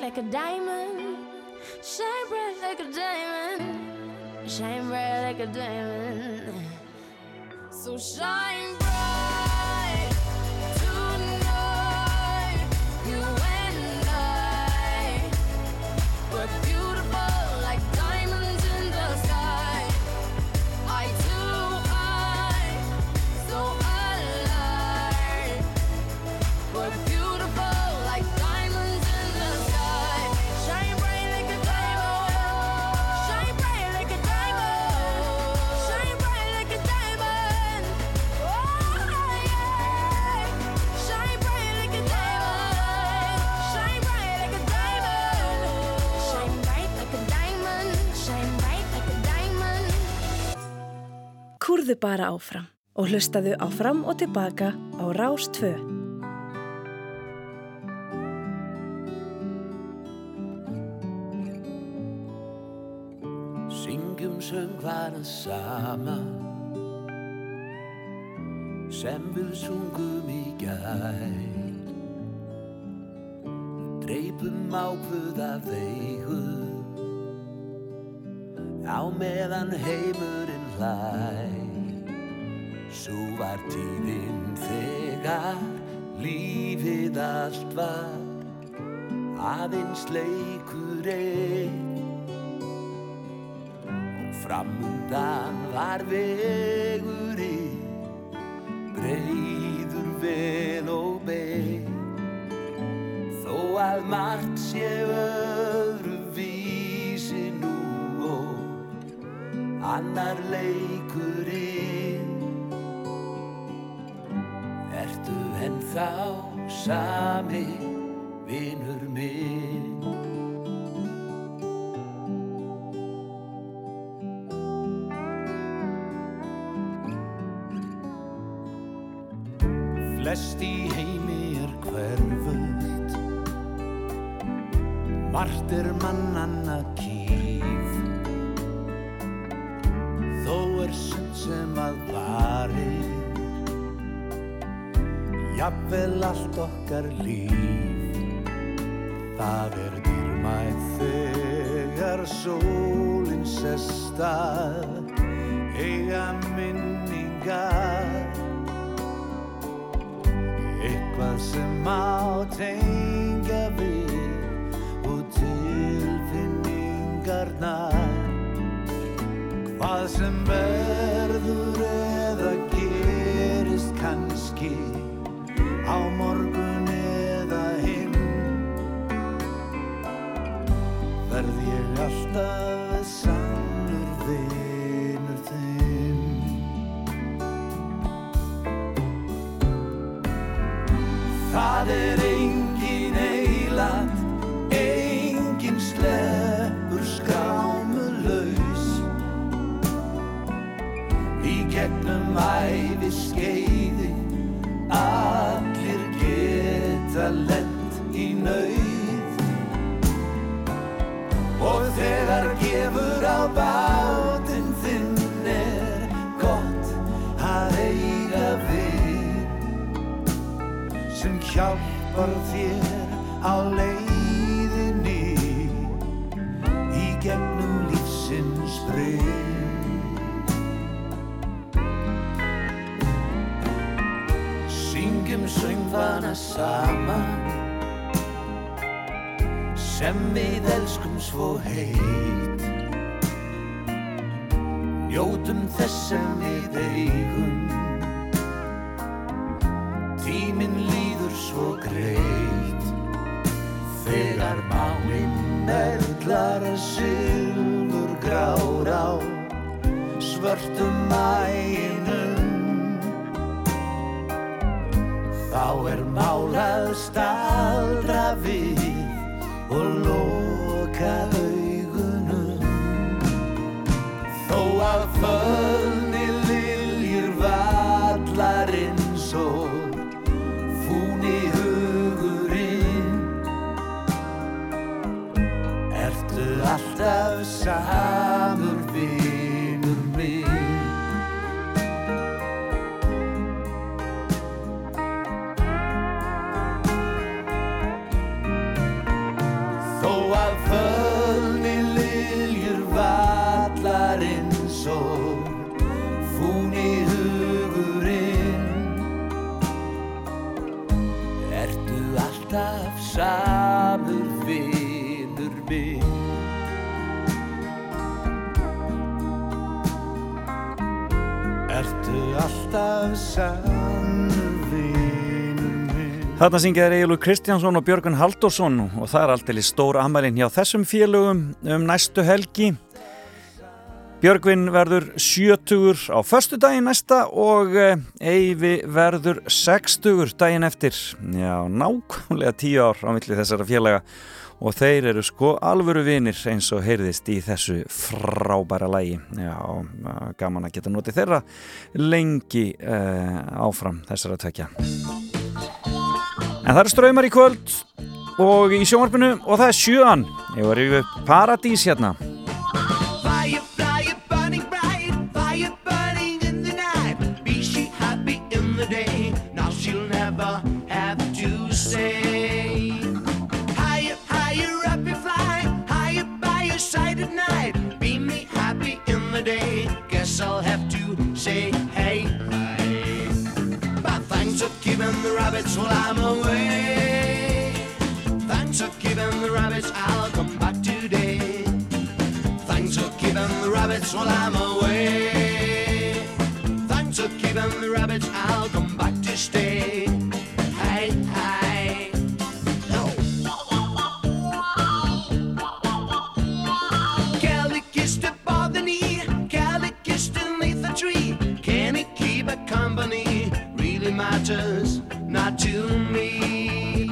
Like a diamond. Shine bright like a diamond. Shine bright like a diamond. So shine Kúrðu bara áfram og hlustaðu á fram og tilbaka á Rás 2. Syngjum söngvara saman sem við sungum í gær dreipum ákvöða veigu á meðan heimurinn hlæ Svo var tíðin þegar lífið allt var aðeins leikur einn og framundan var vegurinn breiður vel og bein þó að margt sé öðru vísi nú og annar leikurinn Ertu ennþá sami vinur minn? Flest í heimi er hverfult. Margt er mannanna kýf Þó er sumt sem að varir Jafnvel allt okkar líf. Það er dýrmætt þegar sólinn sest að Eiga minningar. Eitthvað sem má tengja við og tilfinningarnar. Hvað sem verður ég hjálpar þér á leiðinni í gegnum lífsins breyð. Syngjum söngvana saman sem við elskum svo heit. Njótum þess sem við eigum svörtum mæinum Þá er málað staldra við og loka augunum. Þó að fölni liljur vallar eins og fúni hugurinn. Ertu alltaf samur Ertu alltaf samur vinur minn Þarna syngjaði Egilur Kristjánsson og Björgun Halldórsson og það er alltaf stór amalinn hjá þessum félögum um næstu helgi. Björgvin verður 70 á förstu daginn næsta og eh, Eyvi verður 60 daginn eftir. Já, nákvæmlega 10 ár á milli þessara félaga og þeir eru sko alvöru vinir eins og heyrðist í þessu frábæra lægi. Já, gaman að geta notið þeirra lengi uh, áfram þessara tvekja. En það eru ströymar í kvöld og í sjónvarpinu og það er sjöan. Ég var yfir Paradís hérna. holiday. Guess I'll have to say hey. hey. But thanks for keeping the rabbits while I'm away. Thanks for keeping the rabbits, I'll come back today. Thanks for keeping the rabbits while I'm away. Thanks for keeping the rabbits. Not to me.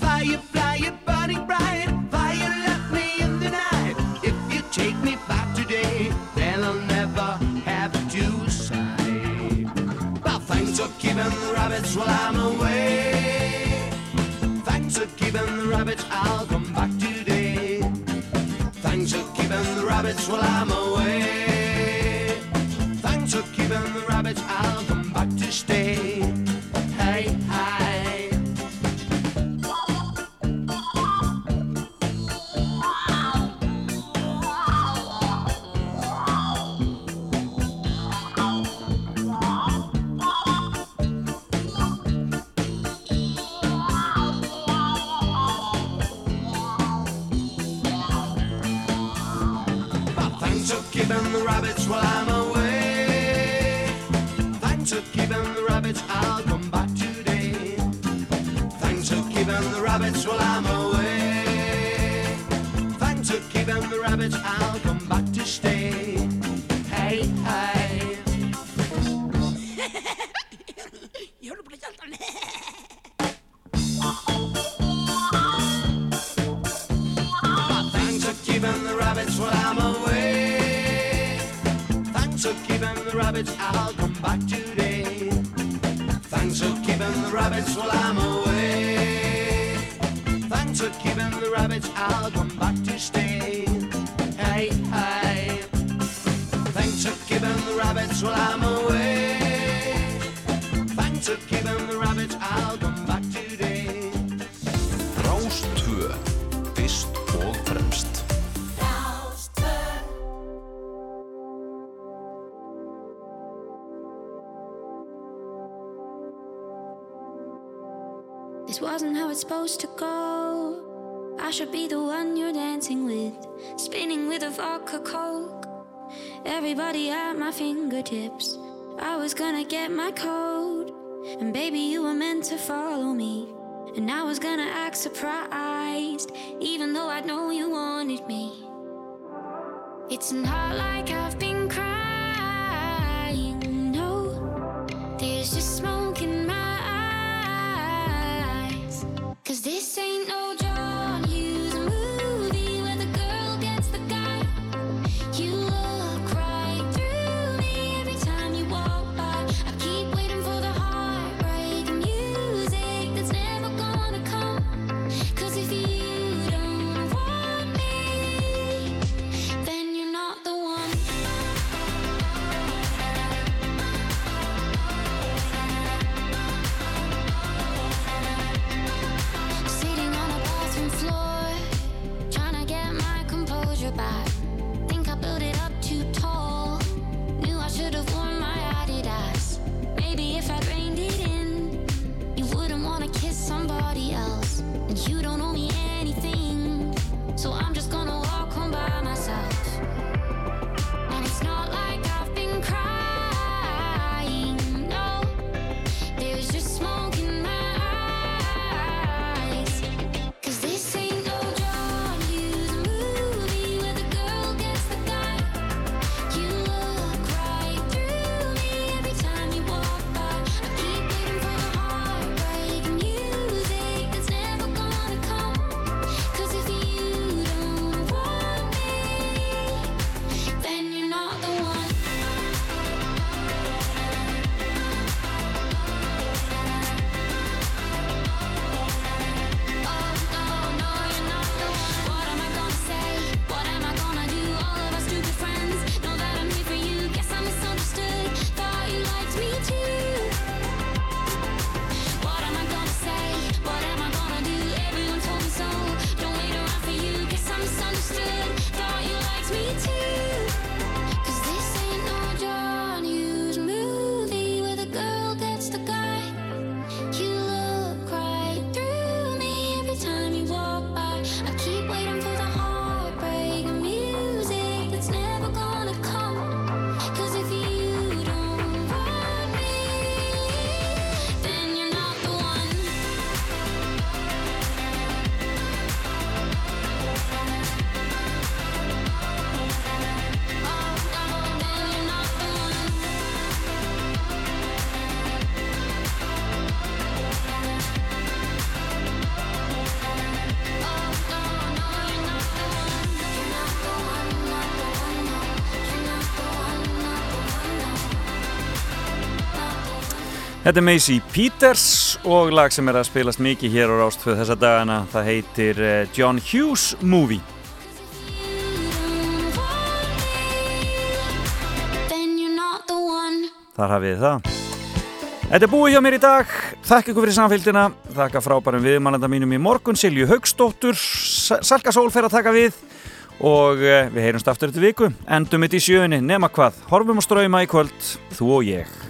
Fire, fire, burning bright, fire left me in the night. If you take me back today, then I'll never have to sigh. Well, thanks for keeping the rabbits while I'm away. Thanks for keeping the rabbits, I'll come back today. Thanks for keeping the rabbits while I'm away. the rabbit out. Thanks for keeping the rabbits, I'll come back today. Rástvö, fyrst og fremst. This wasn't how it's supposed to go. I should be the one you're dancing with, spinning with a vodka coke. Everybody at my fingertips. I was gonna get my code, and baby, you were meant to follow me. And I was gonna act surprised, even though I know you wanted me. It's not like I've been Þetta er Macy Peters og lag sem er að spilast mikið hér á Rástföð þessa dagana. Það heitir eh, John Hughes Movie. Þar hafið þið það. Þetta er búið hjá mér í dag. Þakka ykkur fyrir samfélgina. Þakka frábærum viðmælanda mínum í morgun, Silju Haugstóttur. Salka Sól fer að taka við og eh, við heyrumst aftur þetta viku. Endum mitt í sjöunni, nema hvað. Horfum og ströyma í kvöld, þú og ég.